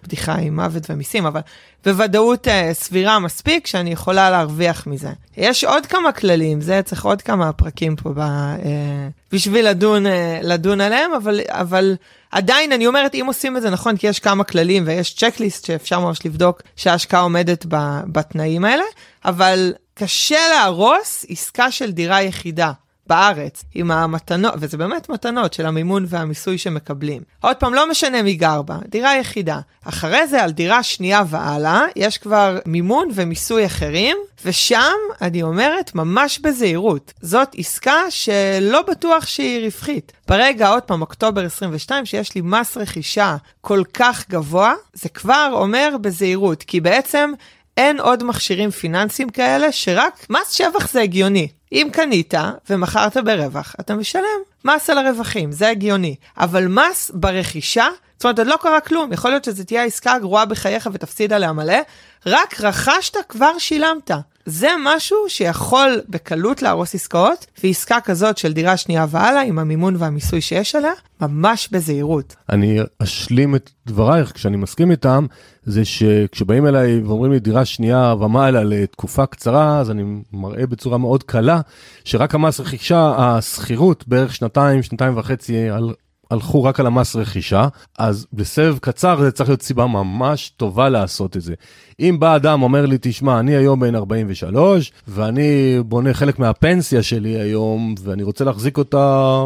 בדיחה עם מוות ומיסים, אבל בוודאות uh, סבירה מספיק שאני יכולה להרוויח מזה. יש עוד כמה כללים, זה צריך עוד כמה פרקים פה ב, uh, בשביל לדון, לדון עליהם, אבל, אבל עדיין אני אומרת, אם עושים את זה נכון, כי יש כמה כללים ויש צ'קליסט שאפשר ממש לבדוק שההשקעה עומדת בתנאים האלה, אבל קשה להרוס עסקה של דירה יחידה. בארץ, עם המתנות, וזה באמת מתנות של המימון והמיסוי שמקבלים. עוד פעם, לא משנה מי גר בה, דירה יחידה. אחרי זה, על דירה שנייה והלאה, יש כבר מימון ומיסוי אחרים, ושם, אני אומרת, ממש בזהירות. זאת עסקה שלא בטוח שהיא רווחית. ברגע, עוד פעם, אוקטובר 22, שיש לי מס רכישה כל כך גבוה, זה כבר אומר בזהירות, כי בעצם... אין עוד מכשירים פיננסיים כאלה שרק מס שבח זה הגיוני. אם קנית ומכרת ברווח, אתה משלם מס על הרווחים, זה הגיוני. אבל מס ברכישה, זאת אומרת, עוד לא קרה כלום, יכול להיות שזו תהיה העסקה הגרועה בחייך ותפסיד עליה מלא, רק רכשת, כבר שילמת. זה משהו שיכול בקלות להרוס עסקאות, ועסקה כזאת של דירה שנייה והלאה, עם המימון והמיסוי שיש עליה, ממש בזהירות. אני אשלים את דברייך, כשאני מסכים איתם, זה שכשבאים אליי ואומרים לי דירה שנייה ומעלה לתקופה קצרה, אז אני מראה בצורה מאוד קלה, שרק המס רכישה, השכירות בערך שנתיים, שנתיים וחצי על הלכו רק על המס רכישה, אז בסבב קצר זה צריך להיות סיבה ממש טובה לעשות את זה. אם בא אדם אומר לי, תשמע, אני היום בן 43, ואני בונה חלק מהפנסיה שלי היום, ואני רוצה להחזיק אותה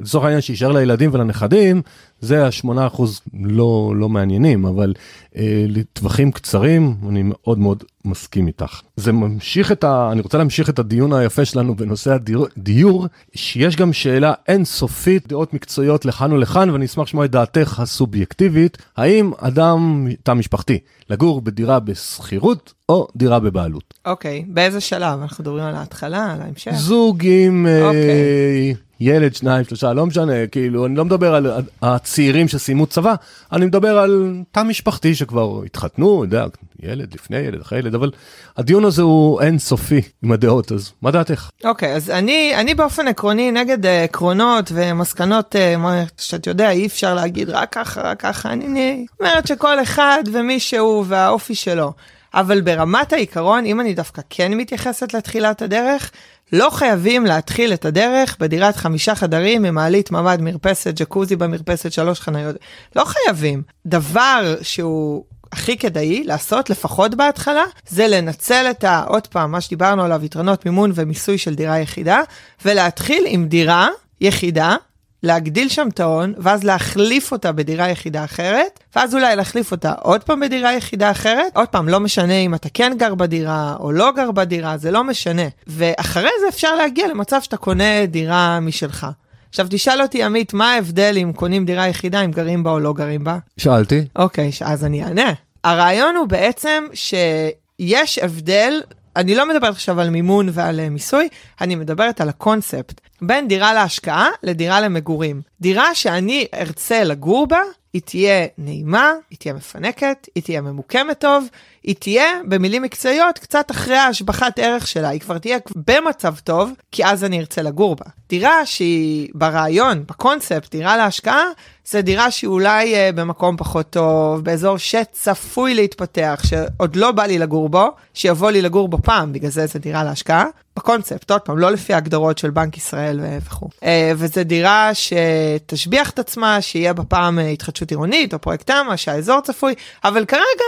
לצורך העניין שיישאר לילדים ולנכדים, זה השמונה אחוז לא, לא מעניינים, אבל אה, לטווחים קצרים, אני מאוד מאוד מסכים איתך. זה ממשיך את ה... אני רוצה להמשיך את הדיון היפה שלנו בנושא הדיור, דיור, שיש גם שאלה אינסופית, דעות מקצועיות לכאן ולכאן, ואני אשמח לשמוע את דעתך הסובייקטיבית, האם אדם, תא משפחתי, לגור בדירה בשכירות או דירה בבעלות? אוקיי, okay, באיזה שלב? אנחנו מדברים על ההתחלה, על ההמשך? זוג עם... Okay. אה, אוקיי. ילד, שניים, שלושה, לא משנה, כאילו, אני לא מדבר על הצעירים שסיימו צבא, אני מדבר על תא משפחתי שכבר התחתנו, יודע, ילד, לפני ילד, אחרי ילד, אבל הדיון הזה הוא אינסופי עם הדעות, אז מה דעתך? אוקיי, okay, אז אני, אני באופן עקרוני נגד uh, עקרונות ומסקנות, מה שאת יודע, אי אפשר להגיד רק ככה, רק ככה, אני אומרת שכל אחד ומי שהוא והאופי שלו. אבל ברמת העיקרון, אם אני דווקא כן מתייחסת לתחילת הדרך, לא חייבים להתחיל את הדרך בדירת חמישה חדרים עם מעלית, ממ"ד, מרפסת, ג'קוזי במרפסת, שלוש חניות. לא חייבים. דבר שהוא הכי כדאי לעשות, לפחות בהתחלה, זה לנצל את ה... עוד פעם, מה שדיברנו עליו, יתרונות מימון ומיסוי של דירה יחידה, ולהתחיל עם דירה יחידה, להגדיל שם את ההון, ואז להחליף אותה בדירה יחידה אחרת, ואז אולי להחליף אותה עוד פעם בדירה יחידה אחרת. עוד פעם, לא משנה אם אתה כן גר בדירה או לא גר בדירה, זה לא משנה. ואחרי זה אפשר להגיע למצב שאתה קונה דירה משלך. עכשיו תשאל אותי, עמית, מה ההבדל אם קונים דירה יחידה, אם גרים בה או לא גרים בה? שאלתי. אוקיי, אז אני אענה. הרעיון הוא בעצם שיש הבדל אני לא מדברת עכשיו על מימון ועל uh, מיסוי, אני מדברת על הקונספט. בין דירה להשקעה לדירה למגורים. דירה שאני ארצה לגור בה, היא תהיה נעימה, היא תהיה מפנקת, היא תהיה ממוקמת טוב, היא תהיה, במילים מקצועיות, קצת אחרי ההשבחת ערך שלה, היא כבר תהיה במצב טוב, כי אז אני ארצה לגור בה. דירה שהיא ברעיון, בקונספט, דירה להשקעה, זה דירה שהיא אולי uh, במקום פחות טוב, באזור שצפוי להתפתח, שעוד לא בא לי לגור בו, שיבוא לי לגור בו פעם, בגלל זה זה דירה להשקעה. בקונספט, עוד פעם, לא לפי ההגדרות של בנק ישראל וכו'. Uh, וזו דירה שתשביח את עצמה, שיהיה בה פעם uh, התחדשות עירונית או פרויקט תמ"א, שהאזור צפוי, אבל כרגע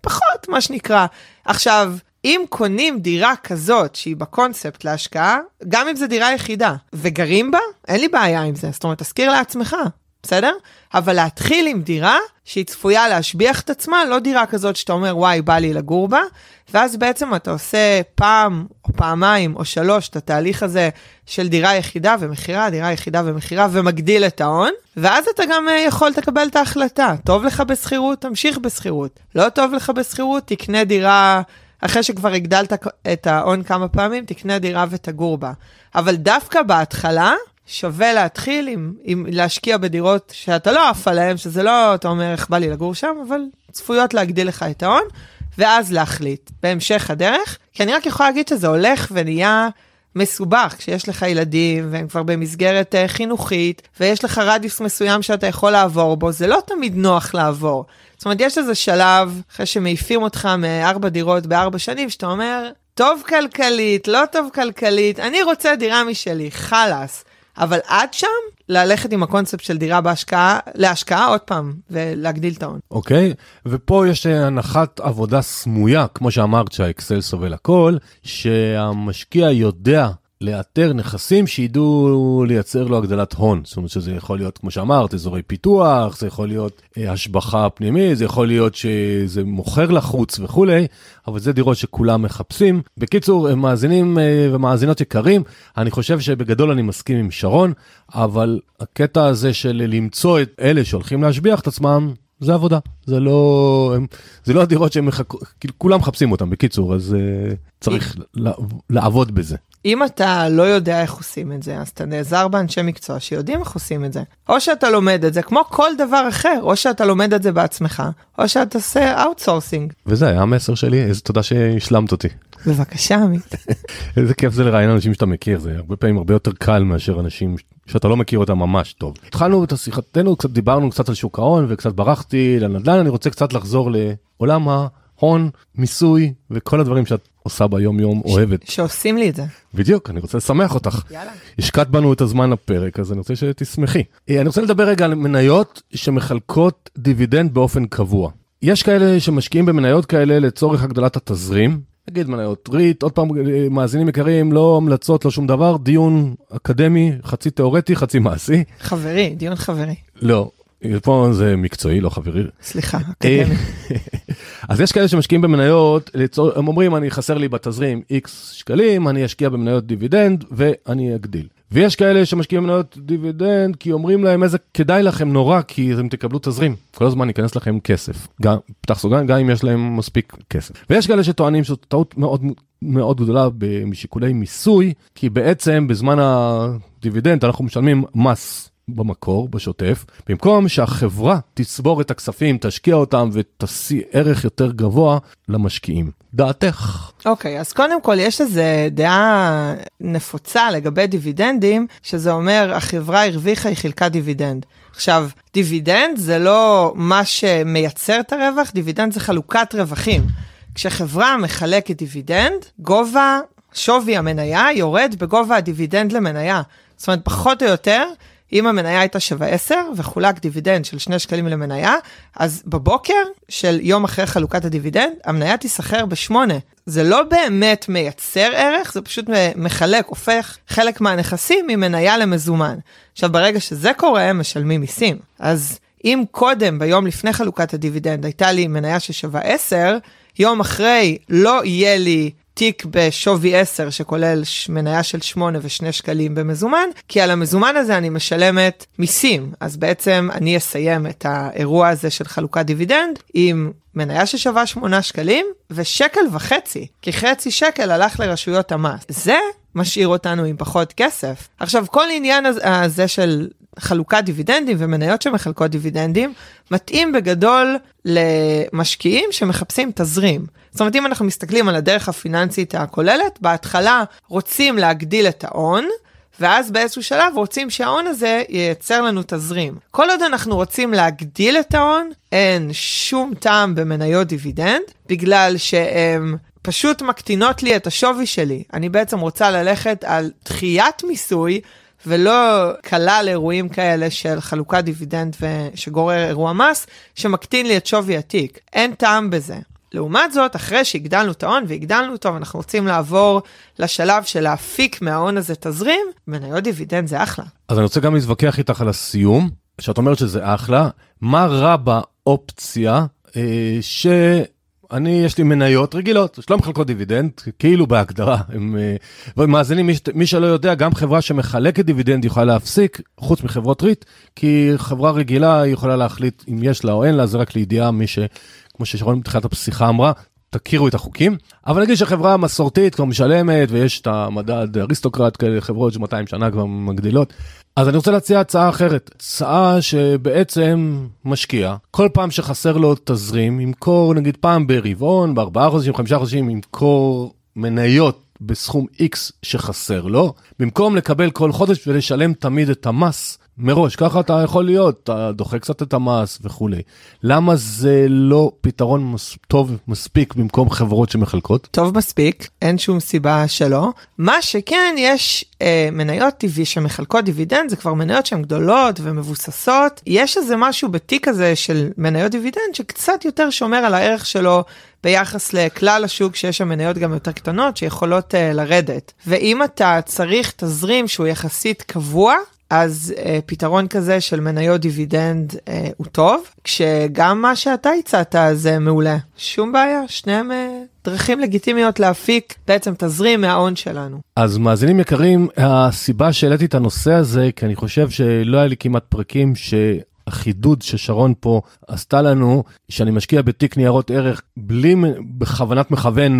פחות, מה שנקרא. עכשיו, אם קונים דירה כזאת שהיא בקונספט להשקעה, גם אם זו דירה יחידה, וגרים בה, אין לי בעיה עם זה. זאת אומרת, תזכיר לעצמך, בסדר? אבל להתחיל עם דירה שהיא צפויה להשביח את עצמה, לא דירה כזאת שאתה אומר, וואי, בא לי לגור בה, ואז בעצם אתה עושה פעם או פעמיים או שלוש את התהליך הזה של דירה יחידה ומכירה, דירה יחידה ומכירה, ומגדיל את ההון, ואז אתה גם אה, יכול לקבל את ההחלטה. טוב לך בשכירות, תמשיך בשכירות. לא טוב לך בשכירות, תקנה דירה... אחרי שכבר הגדלת את ההון כמה פעמים, תקנה דירה ותגור בה. אבל דווקא בהתחלה, שווה להתחיל עם, עם להשקיע בדירות שאתה לא עף עליהן, שזה לא, אתה אומר, איך בא לי לגור שם, אבל צפויות להגדיל לך את ההון, ואז להחליט בהמשך הדרך. כי אני רק יכולה להגיד שזה הולך ונהיה מסובך כשיש לך ילדים והם כבר במסגרת uh, חינוכית, ויש לך רדיוס מסוים שאתה יכול לעבור בו, זה לא תמיד נוח לעבור. זאת אומרת, יש איזה שלב, אחרי שמעיפים אותך מארבע דירות בארבע שנים, שאתה אומר, טוב כלכלית, לא טוב כלכלית, אני רוצה דירה משלי, חלאס. אבל עד שם, ללכת עם הקונספט של דירה בהשקעה, להשקעה עוד פעם, ולהגדיל את ההון. אוקיי, okay, ופה יש הנחת עבודה סמויה, כמו שאמרת שהאקסל סובל הכל, שהמשקיע יודע לאתר נכסים שידעו לייצר לו הגדלת הון. זאת אומרת שזה יכול להיות, כמו שאמרת, אזורי פיתוח, זה יכול להיות אה, השבחה פנימית, זה יכול להיות שזה מוכר לחוץ וכולי, אבל זה דירות שכולם מחפשים. בקיצור, מאזינים אה, ומאזינות יקרים, אני חושב שבגדול אני מסכים עם שרון, אבל הקטע הזה של למצוא את אלה שהולכים להשביח את עצמם, זה עבודה, זה לא, הם, זה לא הדירות שהם מחכו, כאילו כולם מחפשים אותם, בקיצור, אז uh, צריך לעבוד בזה. אם אתה לא יודע איך עושים את זה, אז אתה נעזר באנשי מקצוע שיודעים איך עושים את זה. או שאתה לומד את זה כמו כל דבר אחר, או שאתה לומד את זה בעצמך, או שאתה עושה outsourcing. וזה היה המסר שלי, איזה תודה שהשלמת אותי. בבקשה, עמית. <laughs> איזה כיף זה לראיין אנשים שאתה מכיר, זה הרבה פעמים הרבה יותר קל מאשר אנשים שאתה לא מכיר אותם ממש טוב. התחלנו את השיחתנו, קצת דיברנו קצת על שוק ההון וקצת ברחתי לנדל"ן, אני רוצה קצת לחזור לעולם ההון, מיסוי וכל הדברים שאת עושה ביום יום אוהבת. שעושים לי את זה. בדיוק, אני רוצה לשמח אותך. יאללה. השקעת בנו את הזמן לפרק, אז אני רוצה שתשמחי. אה, אני רוצה לדבר רגע על מניות שמחלקות דיבידנד באופן קבוע. יש כאלה שמשקיעים במניות כאלה לצורך הגדלת התזרים, נגיד מניות REIT, עוד פעם, אה, מאזינים יקרים, לא המלצות, לא שום דבר, דיון אקדמי, חצי תיאורטי, חצי מעשי. חברי, דיון חברי. לא, פה זה מקצועי, לא חברי. סליחה, אקדמי. <laughs> אז יש כאלה שמשקיעים במניות, לצור... הם אומרים, אני חסר לי בתזרים x שקלים, אני אשקיע במניות דיבידנד ואני אגדיל. ויש כאלה שמשקיעים במניות דיבידנד כי אומרים להם זה כדאי לכם נורא כי אתם תקבלו תזרים כל הזמן ייכנס לכם כסף גם פתח סוגריים גם אם יש להם מספיק כסף ויש כאלה שטוענים שזאת טעות מאוד מאוד גדולה משיקולי מיסוי כי בעצם בזמן הדיבידנד אנחנו משלמים מס במקור, בשוטף, במקום שהחברה תצבור את הכספים, תשקיע אותם ותשיא ערך יותר גבוה למשקיעים. דעתך. אוקיי, okay, אז קודם כל יש איזו דעה נפוצה לגבי דיבידנדים, שזה אומר החברה הרוויחה, היא חילקה דיבידנד. עכשיו, דיבידנד זה לא מה שמייצר את הרווח, דיבידנד זה חלוקת רווחים. כשחברה מחלקת דיבידנד, גובה שווי המניה יורד בגובה הדיבידנד למניה. זאת אומרת, פחות או יותר, אם המניה הייתה שווה 10 וחולק דיבידנד של 2 שקלים למניה, אז בבוקר של יום אחרי חלוקת הדיבידנד, המניה תיסחר ב-8. זה לא באמת מייצר ערך, זה פשוט מחלק, הופך חלק מהנכסים ממניה למזומן. עכשיו, ברגע שזה קורה, משלמים מיסים. אז אם קודם, ביום לפני חלוקת הדיבידנד, הייתה לי מניה ששווה 10, יום אחרי לא יהיה לי תיק בשווי 10 שכולל מניה של 8 ו-2 שקלים במזומן, כי על המזומן הזה אני משלמת מיסים. אז בעצם אני אסיים את האירוע הזה של חלוקת דיבידנד עם מניה ששווה 8 שקלים ושקל וחצי, כי חצי שקל הלך לרשויות המס. זה משאיר אותנו עם פחות כסף. עכשיו, כל עניין הזה של חלוקת דיבידנדים ומניות שמחלקות דיבידנדים, מתאים בגדול למשקיעים שמחפשים תזרים. זאת אומרת, אם אנחנו מסתכלים על הדרך הפיננסית הכוללת, בהתחלה רוצים להגדיל את ההון, ואז באיזשהו שלב רוצים שההון הזה ייצר לנו תזרים. כל עוד אנחנו רוצים להגדיל את ההון, אין שום טעם במניות דיבידנד, בגלל שהן פשוט מקטינות לי את השווי שלי. אני בעצם רוצה ללכת על דחיית מיסוי ולא לכלול אירועים כאלה של חלוקת דיבידנד שגורר אירוע מס, שמקטין לי את שווי התיק. אין טעם בזה. לעומת זאת, אחרי שהגדלנו את ההון והגדלנו אותו, ואנחנו רוצים לעבור לשלב של להפיק מההון הזה תזרים, מניות דיבידנד זה אחלה. אז אני רוצה גם להתווכח איתך על הסיום, שאת אומרת שזה אחלה, מה רע באופציה אה, ש... אני, יש לי מניות רגילות, שלא מחלקות דיבידנד, כאילו בהגדרה. הם, אה, ומאזינים, מי, מי שלא יודע, גם חברה שמחלקת דיבידנד יכולה להפסיק, חוץ מחברות REIT, כי חברה רגילה יכולה להחליט אם יש לה או אין לה, זה רק לידיעה, מי ש... כמו ששרון בתחילת הפתיחה אמרה, תכירו את החוקים. אבל נגיד שהחברה המסורתית כבר משלמת, ויש את המדד aristocrat, כאלה חברות ש 200 שנה כבר מגדילות, אז אני רוצה להציע הצעה אחרת, הצעה שבעצם משקיע, כל פעם שחסר לו תזרים, ימכור נגיד פעם ברבעון, בארבעה חודשים, חמישה חודשים, ימכור מניות בסכום X שחסר לו, במקום לקבל כל חודש ולשלם תמיד את המס מראש, ככה אתה יכול להיות, אתה דוחה קצת את המס וכולי. למה זה לא פתרון מס, טוב מספיק במקום חברות שמחלקות? טוב מספיק, אין שום סיבה שלא. מה שכן, יש אה, מניות טבעי שמחלקות דיבידנד, זה כבר מניות שהן גדולות ומבוססות. יש איזה משהו בתיק הזה של מניות דיבידנד שקצת יותר שומר על הערך שלו ביחס לכלל השוק שיש שם מניות גם יותר קטנות שיכולות uh, לרדת. ואם אתה צריך תזרים שהוא יחסית קבוע, אז uh, פתרון כזה של מניות דיבידנד uh, הוא טוב, כשגם מה שאתה הצעת זה מעולה. שום בעיה, שניהם uh, דרכים לגיטימיות להפיק בעצם תזרים מההון שלנו. אז מאזינים יקרים, הסיבה שהעליתי את הנושא הזה, כי אני חושב שלא היה לי כמעט פרקים ש... החידוד ששרון פה עשתה לנו, שאני משקיע בתיק ניירות ערך בלי בכוונת מכוון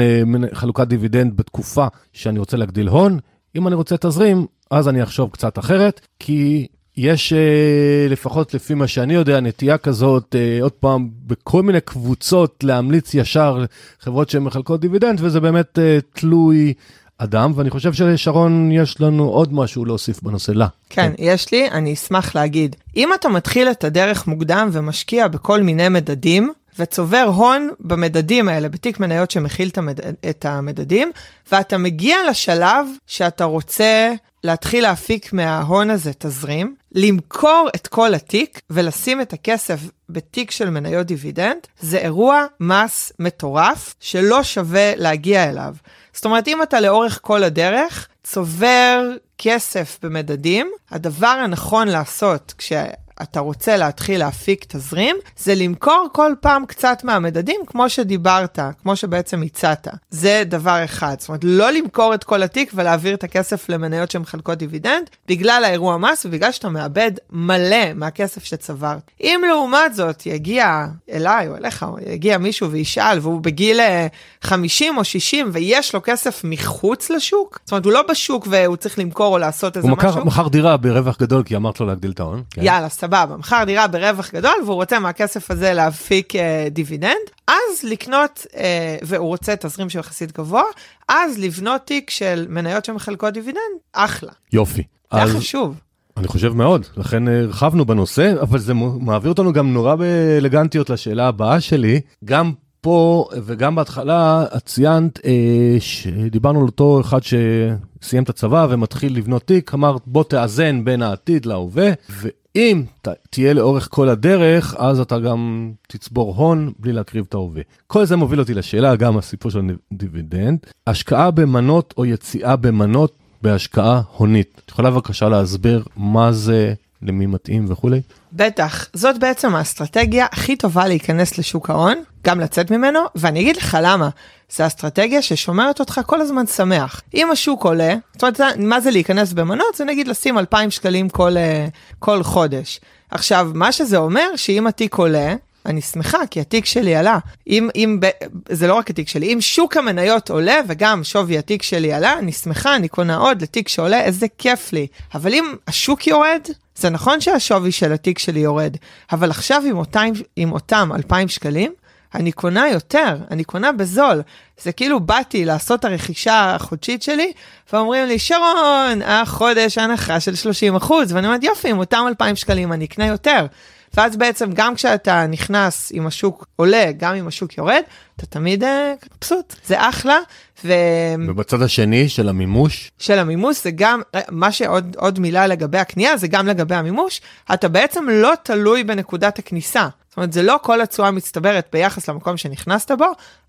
חלוקת דיבידנד בתקופה שאני רוצה להגדיל הון, אם אני רוצה תזרים, אז אני אחשוב קצת אחרת, כי יש, אה, לפחות לפי מה שאני יודע, נטייה כזאת, אה, עוד פעם, בכל מיני קבוצות להמליץ ישר חברות שהן מחלקות דיבידנד, וזה באמת אה, תלוי אדם, ואני חושב שלשרון יש לנו עוד משהו להוסיף בנושא לה. כן, כן, יש לי, אני אשמח להגיד. אם אתה מתחיל את הדרך מוקדם ומשקיע בכל מיני מדדים, וצובר הון במדדים האלה, בתיק מניות שמכיל את, המד... את המדדים, ואתה מגיע לשלב שאתה רוצה להתחיל להפיק מההון הזה תזרים, למכור את כל התיק ולשים את הכסף בתיק של מניות דיבידנד, זה אירוע מס מטורף שלא שווה להגיע אליו. זאת אומרת, אם אתה לאורך כל הדרך צובר כסף במדדים, הדבר הנכון לעשות כש... אתה רוצה להתחיל להפיק תזרים, זה למכור כל פעם קצת מהמדדים, כמו שדיברת, כמו שבעצם הצעת. זה דבר אחד. זאת אומרת, לא למכור את כל התיק ולהעביר את הכסף למניות שמחלקות דיבידנד, בגלל האירוע מס ובגלל שאתה מאבד מלא מהכסף שצברת. אם לעומת זאת יגיע אליי או אליך, או יגיע מישהו וישאל, והוא בגיל 50 אה, או 60 ויש לו כסף מחוץ לשוק, זאת אומרת, הוא לא בשוק והוא צריך למכור או לעשות איזה הוא משהו. הוא מכר דירה ברווח גדול כי אמרת לו להגדיל את ההון. כן. יאללה, סבבה, מכר דירה ברווח גדול והוא רוצה מהכסף הזה להפיק אה, דיבידנד, אז לקנות, אה, והוא רוצה תזרים שהוא יחסית גבוה, אז לבנות תיק של מניות שמחלקות דיבידנד, אחלה. יופי. זה אז... חשוב. אני חושב מאוד, לכן הרחבנו בנושא, אבל זה מעביר אותנו גם נורא באלגנטיות לשאלה הבאה שלי. גם פה וגם בהתחלה את ציינת אה, שדיברנו על אותו אחד שסיים את הצבא ומתחיל לבנות תיק, אמרת בוא תאזן בין העתיד להווה, ואם ת, תהיה לאורך כל הדרך, אז אתה גם תצבור הון בלי להקריב את ההווה. כל זה מוביל אותי לשאלה, גם הסיפור של דיבידנד, השקעה במנות או יציאה במנות בהשקעה הונית. את יכולה בבקשה להסביר מה זה, למי מתאים וכולי? בטח, זאת בעצם האסטרטגיה הכי טובה להיכנס לשוק ההון, גם לצאת ממנו, ואני אגיד לך למה. זו אסטרטגיה ששומרת אותך כל הזמן שמח. אם השוק עולה, זאת אומרת, מה זה להיכנס במנות? זה נגיד לשים 2,000 שקלים כל, אה, כל חודש. עכשיו, מה שזה אומר, שאם התיק עולה, אני שמחה, כי התיק שלי עלה. אם, אם, זה לא רק התיק שלי, אם שוק המניות עולה וגם שווי התיק שלי עלה, אני שמחה, אני קונה עוד לתיק שעולה, איזה כיף לי. אבל אם השוק יורד, זה נכון שהשווי של התיק שלי יורד, אבל עכשיו עם אותם, עם אותם 2,000 שקלים, אני קונה יותר, אני קונה בזול. זה כאילו באתי לעשות את הרכישה החודשית שלי, ואומרים לי, שרון, החודש הנחה של 30 אחוז, ואני אומרת, יופי, עם אותם 2,000 שקלים אני אקנה יותר. ואז בעצם גם כשאתה נכנס, אם השוק עולה, גם אם השוק יורד, אתה תמיד מבסוט, אה, זה אחלה. ו... ובצד השני של המימוש? של המימוש זה גם, אה, מה שעוד מילה לגבי הקנייה, זה גם לגבי המימוש, אתה בעצם לא תלוי בנקודת הכניסה. זאת אומרת, זה לא כל התשואה מצטברת ביחס למקום שנכנסת בו,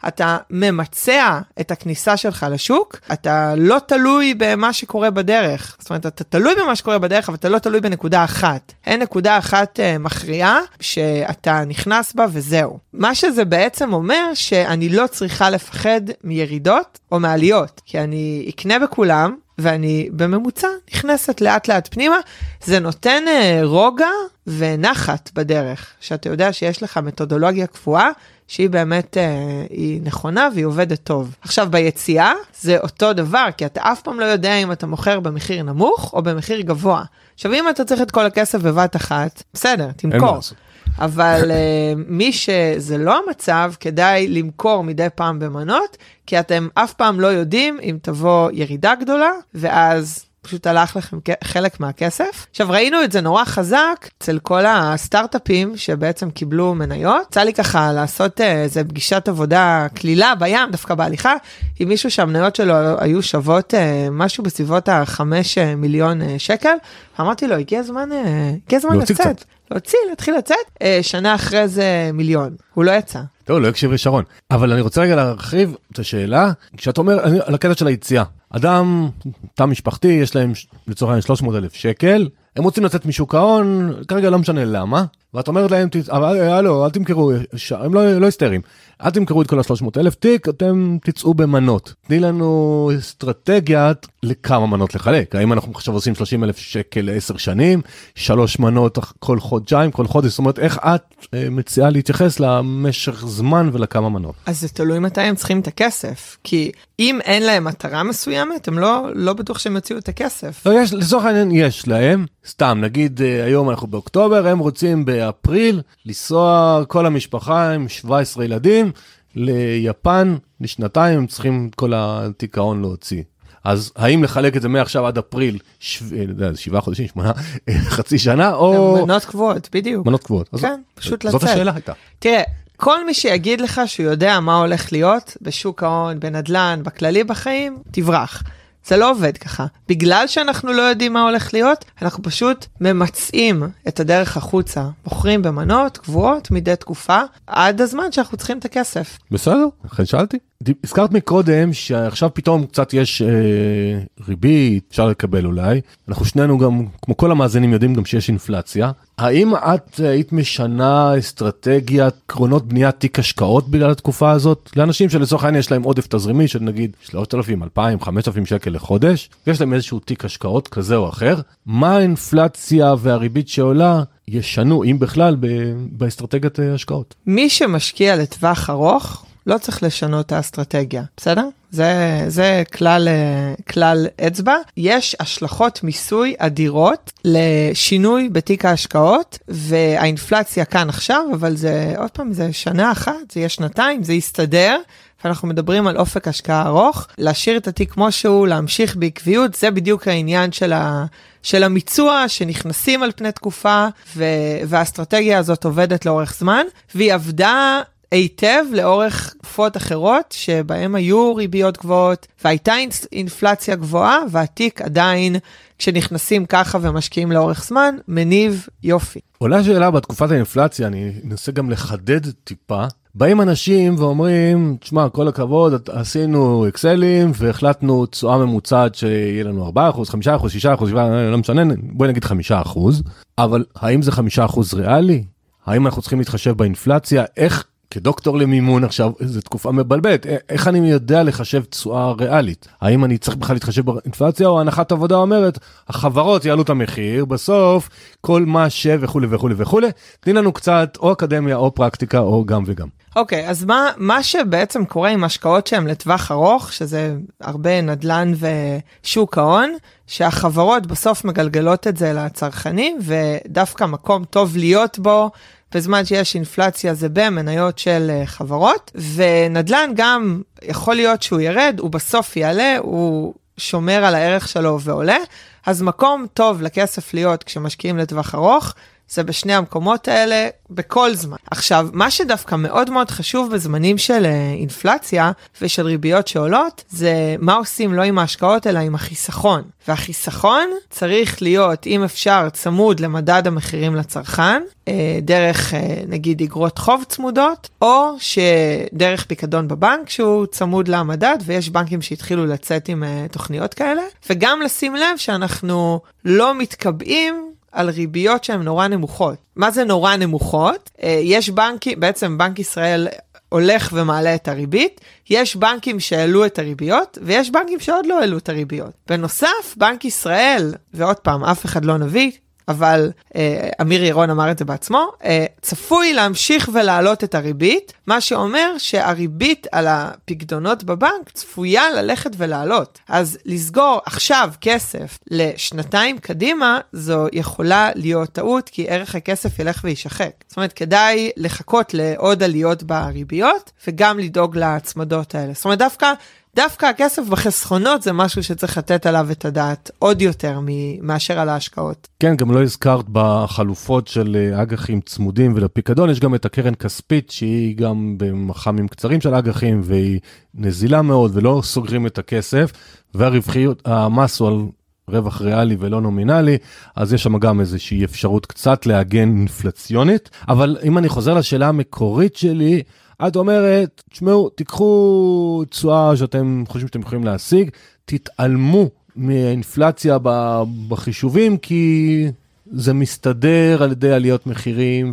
אתה ממצע את הכניסה שלך לשוק, אתה לא תלוי במה שקורה בדרך. זאת אומרת, אתה תלוי במה שקורה בדרך, אבל אתה לא תלוי בנקודה אחת. אין נקודה אחת uh, מכריעה שאתה נכנס בה וזהו. מה שזה בעצם אומר, שאני לא צריכה לפחד מירידות או מעליות, כי אני אקנה בכולם, ואני בממוצע נכנסת לאט לאט פנימה, זה נותן uh, רוגע ונחת בדרך, שאתה יודע שיש לך מתודולוגיה קבועה, שהיא באמת, uh, היא נכונה והיא עובדת טוב. עכשיו ביציאה זה אותו דבר, כי אתה אף פעם לא יודע אם אתה מוכר במחיר נמוך או במחיר גבוה. עכשיו אם אתה צריך את כל הכסף בבת אחת, בסדר, תמכור. אבל uh, מי שזה לא המצב, כדאי למכור מדי פעם במנות, כי אתם אף פעם לא יודעים אם תבוא ירידה גדולה, ואז פשוט הלך לכם חלק מהכסף. עכשיו ראינו את זה נורא חזק אצל כל הסטארט-אפים שבעצם קיבלו מניות. יצא לי ככה לעשות אה, איזה פגישת עבודה קלילה בים, דווקא בהליכה, עם מישהו שהמניות שלו היו שוות אה, משהו בסביבות החמש מיליון שקל. אמרתי לו, הגיע הזמן, הגיע הזמן לצאת. להוציא, להתחיל לצאת, אה, שנה אחרי זה מיליון. הוא לא יצא. טוב, לא הקשיב לשרון. אבל אני רוצה רגע להרחיב את השאלה, כשאת אומר, על הקטע של היציאה. אדם, תא משפחתי, יש להם לצורך העניין 300 אלף שקל, הם רוצים לצאת משוק ההון, כרגע לא משנה למה, ואת אומרת להם, אבל הלו, אל תמכרו, הם לא, לא היסטריים, אל תמכרו את כל ה-300 אלף תיק, אתם תצאו במנות. תני לנו אסטרטגיית לכמה מנות לחלק. האם אנחנו עכשיו עושים 30 אלף שקל לעשר שנים, שלוש מנות כל חודשיים, כל חודש, זאת אומרת, איך את אה, מציעה להתייחס למשך זמן ולכמה מנות? אז זה תלוי מתי הם צריכים את הכסף, כי אם אין להם מטרה מסוימת, הם לא, לא בטוח שהם יוציאו את הכסף. לא, יש, לצורך העניין יש להם, סתם, נגיד אה, היום אנחנו באוקטובר, הם רוצים באפריל לנסוע כל המשפחה עם 17 ילדים ליפן לשנתיים, הם צריכים כל התיק ההון להוציא. אז האם לחלק את זה מעכשיו עד אפריל, אה, שבעה חודשים, שמונה, חצי שנה, או... מנות קבועות, בדיוק. מנות קבועות. כן, פשוט לצאת. זאת השאלה הייתה. תראה, כל מי שיגיד לך שהוא יודע מה הולך להיות בשוק ההון, בנדל"ן, בכללי בחיים, תברח. זה לא עובד ככה. בגלל שאנחנו לא יודעים מה הולך להיות, אנחנו פשוט ממצעים את הדרך החוצה. בוחרים במנות קבועות מדי תקופה, עד הזמן שאנחנו צריכים את הכסף. בסדר, לכן שאלתי. הזכרת מקודם שעכשיו פתאום קצת יש אה, ריבית, אפשר לקבל אולי. אנחנו שנינו גם, כמו כל המאזינים, יודעים גם שיש אינפלציה. האם את היית משנה אסטרטגיית קרונות בניית תיק השקעות בגלל התקופה הזאת? לאנשים שלצורך העניין יש להם עודף תזרימי של נגיד 3,000, 2,000, 5,000 שקל לחודש, ויש להם איזשהו תיק השקעות כזה או אחר. מה האינפלציה והריבית שעולה ישנו, אם בכלל, באסטרטגיית השקעות? מי שמשקיע לטווח ארוך, לא צריך לשנות את האסטרטגיה, בסדר? זה, זה כלל, כלל אצבע. יש השלכות מיסוי אדירות לשינוי בתיק ההשקעות, והאינפלציה כאן עכשיו, אבל זה, עוד פעם, זה שנה אחת, זה יהיה שנתיים, זה יסתדר. ואנחנו מדברים על אופק השקעה ארוך, להשאיר את התיק כמו שהוא, להמשיך בעקביות, זה בדיוק העניין של, ה, של המיצוע, שנכנסים על פני תקופה, ו, והאסטרטגיה הזאת עובדת לאורך זמן, והיא עבדה היטב לאורך תקופות אחרות שבהם היו ריביות גבוהות והייתה אינפלציה גבוהה והתיק עדיין, כשנכנסים ככה ומשקיעים לאורך זמן, מניב יופי. עולה שאלה בתקופת האינפלציה, אני אנסה גם לחדד טיפה. באים אנשים ואומרים, תשמע, כל הכבוד, עשינו אקסלים והחלטנו תשואה ממוצעת שיהיה לנו 4%, 5%, 6%, 7%, לא משנה, בואי נגיד 5%, אבל האם זה 5% ריאלי? האם אנחנו צריכים להתחשב באינפלציה? איך כדוקטור למימון עכשיו, זו תקופה מבלבלת, איך אני יודע לחשב תשואה ריאלית? האם אני צריך בכלל להתחשב באינפלציה או הנחת עבודה אומרת, החברות יעלו את המחיר, בסוף כל מה ש וכולי וכולי וכולי, תני לנו קצת או אקדמיה או פרקטיקה או גם וגם. אוקיי, okay, אז מה, מה שבעצם קורה עם השקעות שהן לטווח ארוך, שזה הרבה נדל"ן ושוק ההון, שהחברות בסוף מגלגלות את זה לצרכנים, ודווקא מקום טוב להיות בו בזמן שיש אינפלציה זה במניות של אה, חברות, ונדל"ן גם יכול להיות שהוא ירד, הוא בסוף יעלה, הוא שומר על הערך שלו ועולה, אז מקום טוב לכסף להיות כשמשקיעים לטווח ארוך. זה בשני המקומות האלה בכל זמן. עכשיו, מה שדווקא מאוד מאוד חשוב בזמנים של אה, אינפלציה ושל ריביות שעולות, זה מה עושים לא עם ההשקעות אלא עם החיסכון. והחיסכון צריך להיות, אם אפשר, צמוד למדד המחירים לצרכן, אה, דרך אה, נגיד אגרות חוב צמודות, או שדרך פיקדון בבנק שהוא צמוד למדד, ויש בנקים שהתחילו לצאת עם תוכניות כאלה, וגם לשים לב שאנחנו לא מתקבעים על ריביות שהן נורא נמוכות. מה זה נורא נמוכות? אה, יש בנקים, בעצם בנק ישראל הולך ומעלה את הריבית, יש בנקים שהעלו את הריביות, ויש בנקים שעוד לא העלו את הריביות. בנוסף, בנק ישראל, ועוד פעם, אף אחד לא נביא, אבל אה, אמיר ירון אמר את זה בעצמו, אה, צפוי להמשיך ולהעלות את הריבית, מה שאומר שהריבית על הפקדונות בבנק צפויה ללכת ולעלות. אז לסגור עכשיו כסף לשנתיים קדימה, זו יכולה להיות טעות, כי ערך הכסף ילך ויישחק. זאת אומרת, כדאי לחכות לעוד עליות בריביות, וגם לדאוג להצמדות האלה. זאת אומרת, דווקא דווקא הכסף בחסכונות זה משהו שצריך לתת עליו את הדעת עוד יותר מאשר על ההשקעות. כן, גם לא הזכרת בחלופות של אה, אג"חים צמודים ולפיקדון, יש גם את הקרן כספית שהיא גם במח"מים קצרים של אג"חים והיא נזילה מאוד ולא סוגרים את הכסף, והרווחיות, המס הוא על רווח ריאלי ולא נומינלי, אז יש שם גם איזושהי אפשרות קצת להגן אינפלציונית. אבל אם אני חוזר לשאלה המקורית שלי, את אומרת, תשמעו, תיקחו תשואה שאתם חושבים שאתם יכולים להשיג, תתעלמו מהאינפלציה בחישובים, כי זה מסתדר על ידי עליות מחירים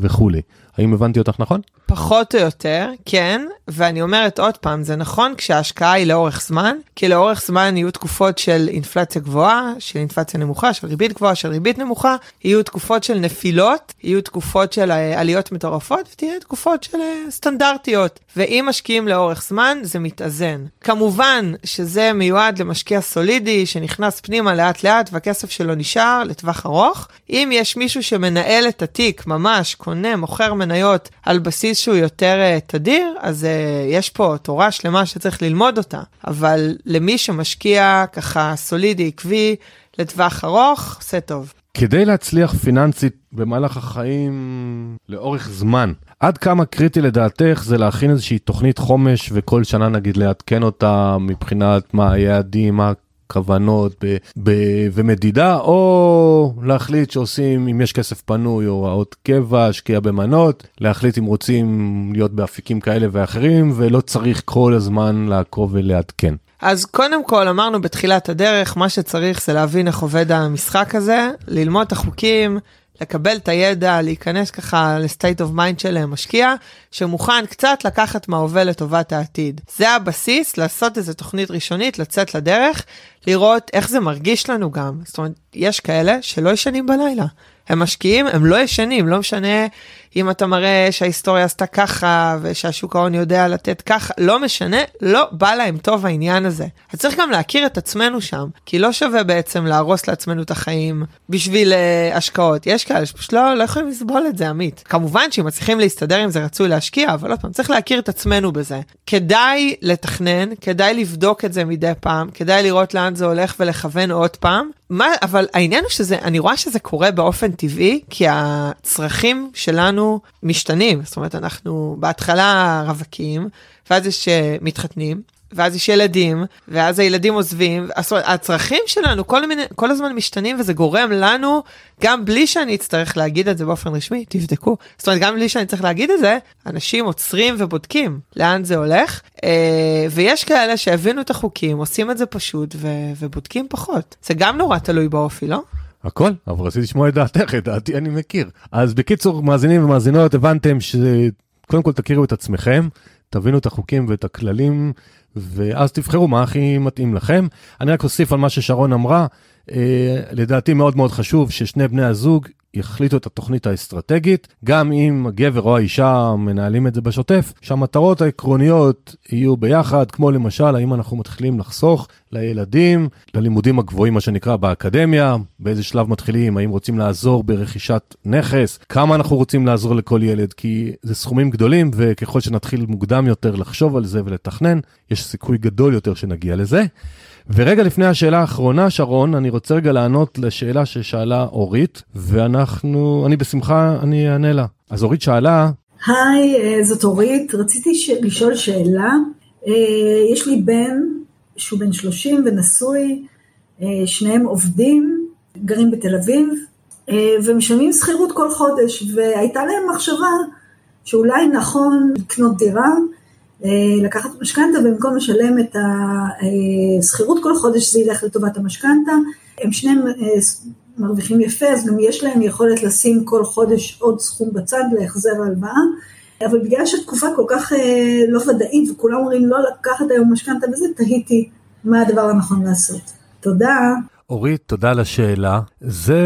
וכולי. האם הבנתי אותך נכון? פחות או יותר, כן, ואני אומרת עוד פעם, זה נכון כשההשקעה היא לאורך זמן, כי לאורך זמן יהיו תקופות של אינפלציה גבוהה, של אינפלציה נמוכה, של ריבית גבוהה, של ריבית נמוכה, יהיו תקופות של נפילות, יהיו תקופות של אה, עליות מטורפות, ותהיה תקופות של אה, סטנדרטיות. ואם משקיעים לאורך זמן, זה מתאזן. כמובן שזה מיועד למשקיע סולידי, שנכנס פנימה לאט לאט, והכסף שלו נשאר לטווח ארוך. אם יש מישהו שמנהל את התיק, ממש קונה, מוכר מניות על בסיס שהוא יותר uh, תדיר, אז uh, יש פה תורה שלמה שצריך ללמוד אותה. אבל למי שמשקיע ככה סולידי, עקבי, לטווח ארוך, עושה טוב. כדי להצליח פיננסית במהלך החיים לאורך זמן, עד כמה קריטי לדעתך זה להכין איזושהי תוכנית חומש וכל שנה נגיד לעדכן אותה מבחינת מה היעדים, מה כוונות ב, ב, ומדידה, או להחליט שעושים, אם יש כסף פנוי, הוראות קבע, השקיע במנות, להחליט אם רוצים להיות באפיקים כאלה ואחרים, ולא צריך כל הזמן לעקוב ולעדכן. אז קודם כל אמרנו בתחילת הדרך, מה שצריך זה להבין איך עובד המשחק הזה, ללמוד את החוקים, לקבל את הידע, להיכנס ככה ל state of mind של משקיע, שמוכן קצת לקחת מההווה לטובת העתיד. זה הבסיס, לעשות איזו תוכנית ראשונית, לצאת לדרך, לראות איך זה מרגיש לנו גם. זאת אומרת, יש כאלה שלא ישנים בלילה. הם משקיעים, הם לא ישנים, לא משנה אם אתה מראה שההיסטוריה עשתה ככה ושהשוק ההון יודע לתת ככה, לא משנה, לא בא להם טוב העניין הזה. אז צריך גם להכיר את עצמנו שם, כי לא שווה בעצם להרוס לעצמנו את החיים בשביל uh, השקעות. יש כאלה שפשוט לא, לא יכולים לסבול את זה, עמית. כמובן שאם מצליחים להסתדר עם זה רצוי להשקיע, אבל עוד פעם, צריך להכיר את עצמנו בזה. כדאי לתכנן, כדאי לבדוק את זה מדי פעם, כדאי לראות לאן זה הולך ולכוון עוד פעם. מה, אבל העניין הוא שזה, אני רואה שזה קורה באופן טבעי, כי הצרכים שלנו משתנים, זאת אומרת אנחנו בהתחלה רווקים, ואז יש אה, מתחתנים, ואז יש ילדים, ואז הילדים עוזבים, הצרכים שלנו כל, מיני, כל הזמן משתנים וזה גורם לנו, גם בלי שאני אצטרך להגיד את זה באופן רשמי, תבדקו, זאת אומרת גם בלי שאני צריך להגיד את זה, אנשים עוצרים ובודקים לאן זה הולך, אה, ויש כאלה שהבינו את החוקים, עושים את זה פשוט ו- ובודקים פחות. זה גם נורא תלוי באופי, לא? הכל, אבל רציתי לשמוע את דעתך, את דעתי אני מכיר. אז בקיצור, מאזינים ומאזינות, הבנתם שקודם כל תכירו את עצמכם, תבינו את החוקים ואת הכללים, ואז תבחרו מה הכי מתאים לכם. אני רק אוסיף על מה ששרון אמרה, אה, לדעתי מאוד מאוד חשוב ששני בני הזוג יחליטו את התוכנית האסטרטגית, גם אם הגבר או האישה מנהלים את זה בשוטף, שהמטרות העקרוניות יהיו ביחד, כמו למשל, האם אנחנו מתחילים לחסוך לילדים, ללימודים הגבוהים, מה שנקרא, באקדמיה, באיזה שלב מתחילים, האם רוצים לעזור ברכישת נכס, כמה אנחנו רוצים לעזור לכל ילד, כי זה סכומים גדולים, וככל שנתחיל מוקדם יותר לחשוב על זה ולתכנן, יש סיכוי גדול יותר שנגיע לזה. ורגע לפני השאלה האחרונה, שרון, אני רוצה רגע לענות לשאלה ששאלה אורית, ואנחנו, אני בשמחה, אני אענה לה. אז אורית שאלה... היי, אה, זאת אורית, רציתי ש... לשאול שאלה. אה, יש לי בן שהוא בן 30 ונשוי, אה, שניהם עובדים, גרים בתל אביב, ומשלמים שכירות כל חודש, והייתה להם מחשבה שאולי נכון לקנות דירה, לקחת משכנתה במקום לשלם את השכירות כל חודש זה ילך לטובת המשכנתה. הם שניהם אה, מרוויחים יפה, אז גם יש להם יכולת לשים כל חודש עוד סכום בצד להחזר ההלוואה. אבל בגלל שהתקופה כל כך אה, לא ודאית וכולם אומרים לא לקחת היום משכנתה וזה, תהיתי מה הדבר הנכון לעשות. תודה. אורית, תודה על השאלה. זה,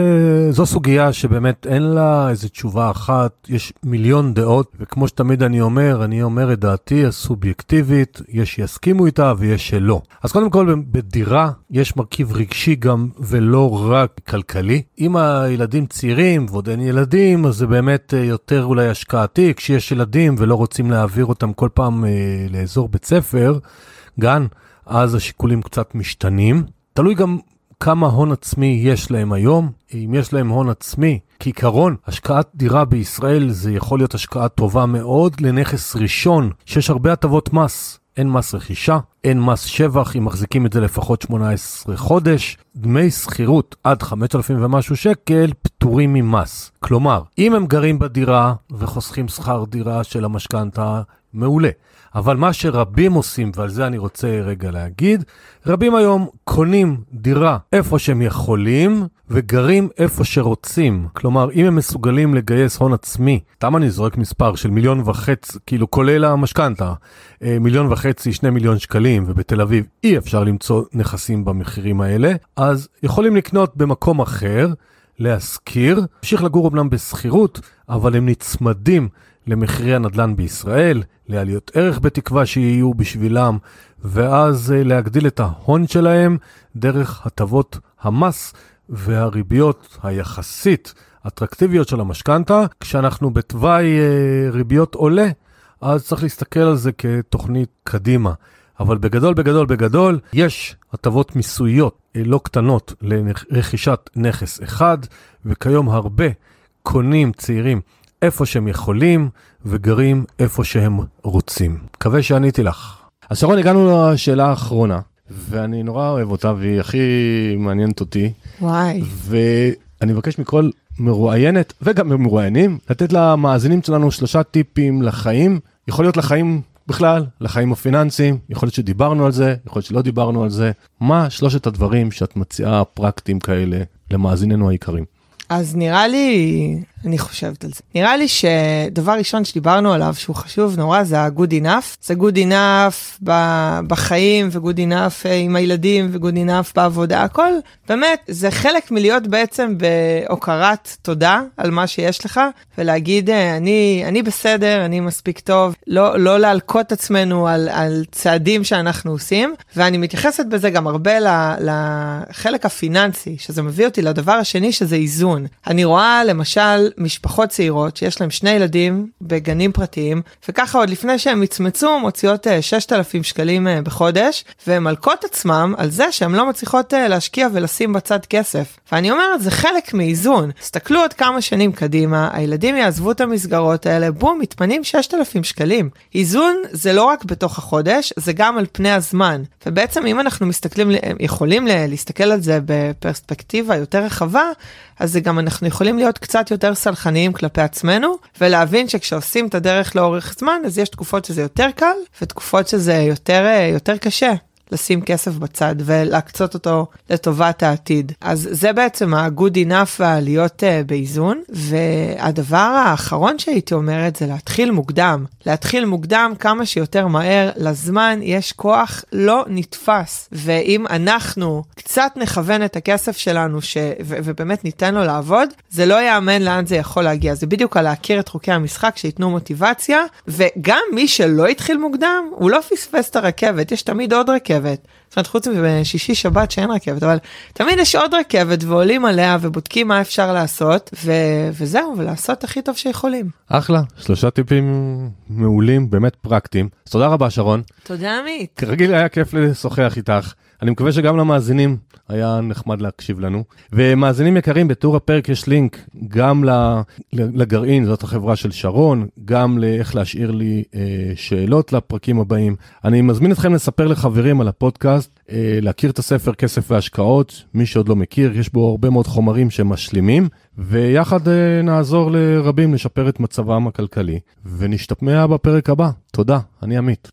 זו סוגיה שבאמת אין לה איזו תשובה אחת, יש מיליון דעות, וכמו שתמיד אני אומר, אני אומר את דעתי הסובייקטיבית, יש שיסכימו איתה ויש שלא. אז קודם כל, בדירה יש מרכיב רגשי גם, ולא רק כלכלי. אם הילדים צעירים ועוד אין ילדים, אז זה באמת אה, יותר אולי השקעתי. כשיש ילדים ולא רוצים להעביר אותם כל פעם אה, לאזור בית ספר, גן, אז השיקולים קצת משתנים. תלוי גם כמה הון עצמי יש להם היום. אם יש להם הון עצמי, כעיקרון, השקעת דירה בישראל זה יכול להיות השקעה טובה מאוד לנכס ראשון, שיש הרבה הטבות מס. אין מס רכישה, אין מס שבח אם מחזיקים את זה לפחות 18 חודש, דמי שכירות עד 5,000 ומשהו שקל פטורים ממס. כלומר, אם הם גרים בדירה וחוסכים שכר דירה של המשכנתה, מעולה. אבל מה שרבים עושים, ועל זה אני רוצה רגע להגיד, רבים היום קונים דירה איפה שהם יכולים וגרים איפה שרוצים. כלומר, אם הם מסוגלים לגייס הון עצמי, סתם אני זורק מספר של מיליון וחצי, כאילו כולל המשכנתה, אה, מיליון וחצי, שני מיליון שקלים, ובתל אביב אי אפשר למצוא נכסים במחירים האלה, אז יכולים לקנות במקום אחר. להשכיר, להמשיך לגור אמנם בשכירות, אבל הם נצמדים למחירי הנדל"ן בישראל, לעליות ערך בתקווה שיהיו בשבילם, ואז אה, להגדיל את ההון שלהם דרך הטבות המס והריביות היחסית אטרקטיביות של המשכנתה. כשאנחנו בתוואי אה, ריביות עולה, אז צריך להסתכל על זה כתוכנית קדימה. אבל בגדול, בגדול, בגדול, יש הטבות מיסויות אה, לא קטנות לרכישת נכס אחד, וכיום הרבה קונים צעירים איפה שהם יכולים וגרים איפה שהם רוצים. מקווה שעניתי לך. אז שרון, הגענו לשאלה האחרונה, ואני נורא אוהב אותה והיא הכי מעניינת אותי. וואי. ואני מבקש מכל מרואיינת וגם מרואיינים לתת למאזינים שלנו שלושה טיפים לחיים, יכול להיות לחיים בכלל, לחיים הפיננסיים, יכול להיות שדיברנו על זה, יכול להיות שלא דיברנו על זה. מה שלושת הדברים שאת מציעה פרקטיים כאלה למאזיננו העיקרים? אז נראה לי, אני חושבת על זה. נראה לי שדבר ראשון שדיברנו עליו שהוא חשוב נורא זה ה-good enough. זה good enough בחיים ו-good enough אה, עם הילדים ו-good enough בעבודה, הכל באמת זה חלק מלהיות בעצם בהוקרת תודה על מה שיש לך ולהגיד אה, אני, אני בסדר, אני מספיק טוב, לא, לא להלקות עצמנו על, על צעדים שאנחנו עושים ואני מתייחסת בזה גם הרבה לחלק הפיננסי שזה מביא אותי לדבר השני שזה איזון. אני רואה למשל משפחות צעירות שיש להם שני ילדים בגנים פרטיים, וככה עוד לפני שהם מצמצו מוציאות 6,000 אה, שקלים אה, בחודש, והן מלקות עצמם על זה שהן לא מצליחות אה, להשקיע ולשים בצד כסף. ואני אומרת, זה חלק מאיזון. תסתכלו עוד כמה שנים קדימה, הילדים יעזבו את המסגרות האלה, בום, מתפנים 6,000 שקלים. איזון זה לא רק בתוך החודש, זה גם על פני הזמן. ובעצם אם אנחנו מסתכלים, יכולים להסתכל על זה בפרספקטיבה יותר רחבה, אז זה גם אנחנו יכולים להיות קצת יותר סלחניים כלפי עצמנו, ולהבין שכשעושים את הדרך לאורך זמן, אז יש תקופות שזה יותר קל, ותקופות שזה יותר, אה, יותר קשה. לשים כסף בצד ולהקצות אותו לטובת העתיד. אז זה בעצם ה-good enough והלהיות uh, באיזון. והדבר האחרון שהייתי אומרת זה להתחיל מוקדם. להתחיל מוקדם כמה שיותר מהר, לזמן יש כוח לא נתפס. ואם אנחנו קצת נכוון את הכסף שלנו ש... ו- ובאמת ניתן לו לעבוד, זה לא ייאמן לאן זה יכול להגיע. זה בדיוק על להכיר את חוקי המשחק שייתנו מוטיבציה, וגם מי שלא התחיל מוקדם, הוא לא פספס את הרכבת, יש תמיד עוד רכבת. רכבת. זאת אומרת, חוץ משישי שבת שאין רכבת, אבל תמיד יש עוד רכבת ועולים עליה ובודקים מה אפשר לעשות, ו- וזהו, ולעשות הכי טוב שיכולים. אחלה, שלושה טיפים מעולים, באמת פרקטיים. אז תודה רבה, שרון. תודה, עמית. כרגיל היה כיף לשוחח איתך. אני מקווה שגם למאזינים היה נחמד להקשיב לנו. ומאזינים יקרים, בתיאור הפרק יש לינק גם לגרעין, זאת החברה של שרון, גם לאיך להשאיר לי אה, שאלות לפרקים הבאים. אני מזמין אתכם לספר לחברים על הפודקאסט, אה, להכיר את הספר כסף והשקעות, מי שעוד לא מכיר, יש בו הרבה מאוד חומרים שמשלימים, ויחד אה, נעזור לרבים לשפר את מצבם הכלכלי, ונשתמע בפרק הבא. תודה, אני עמית.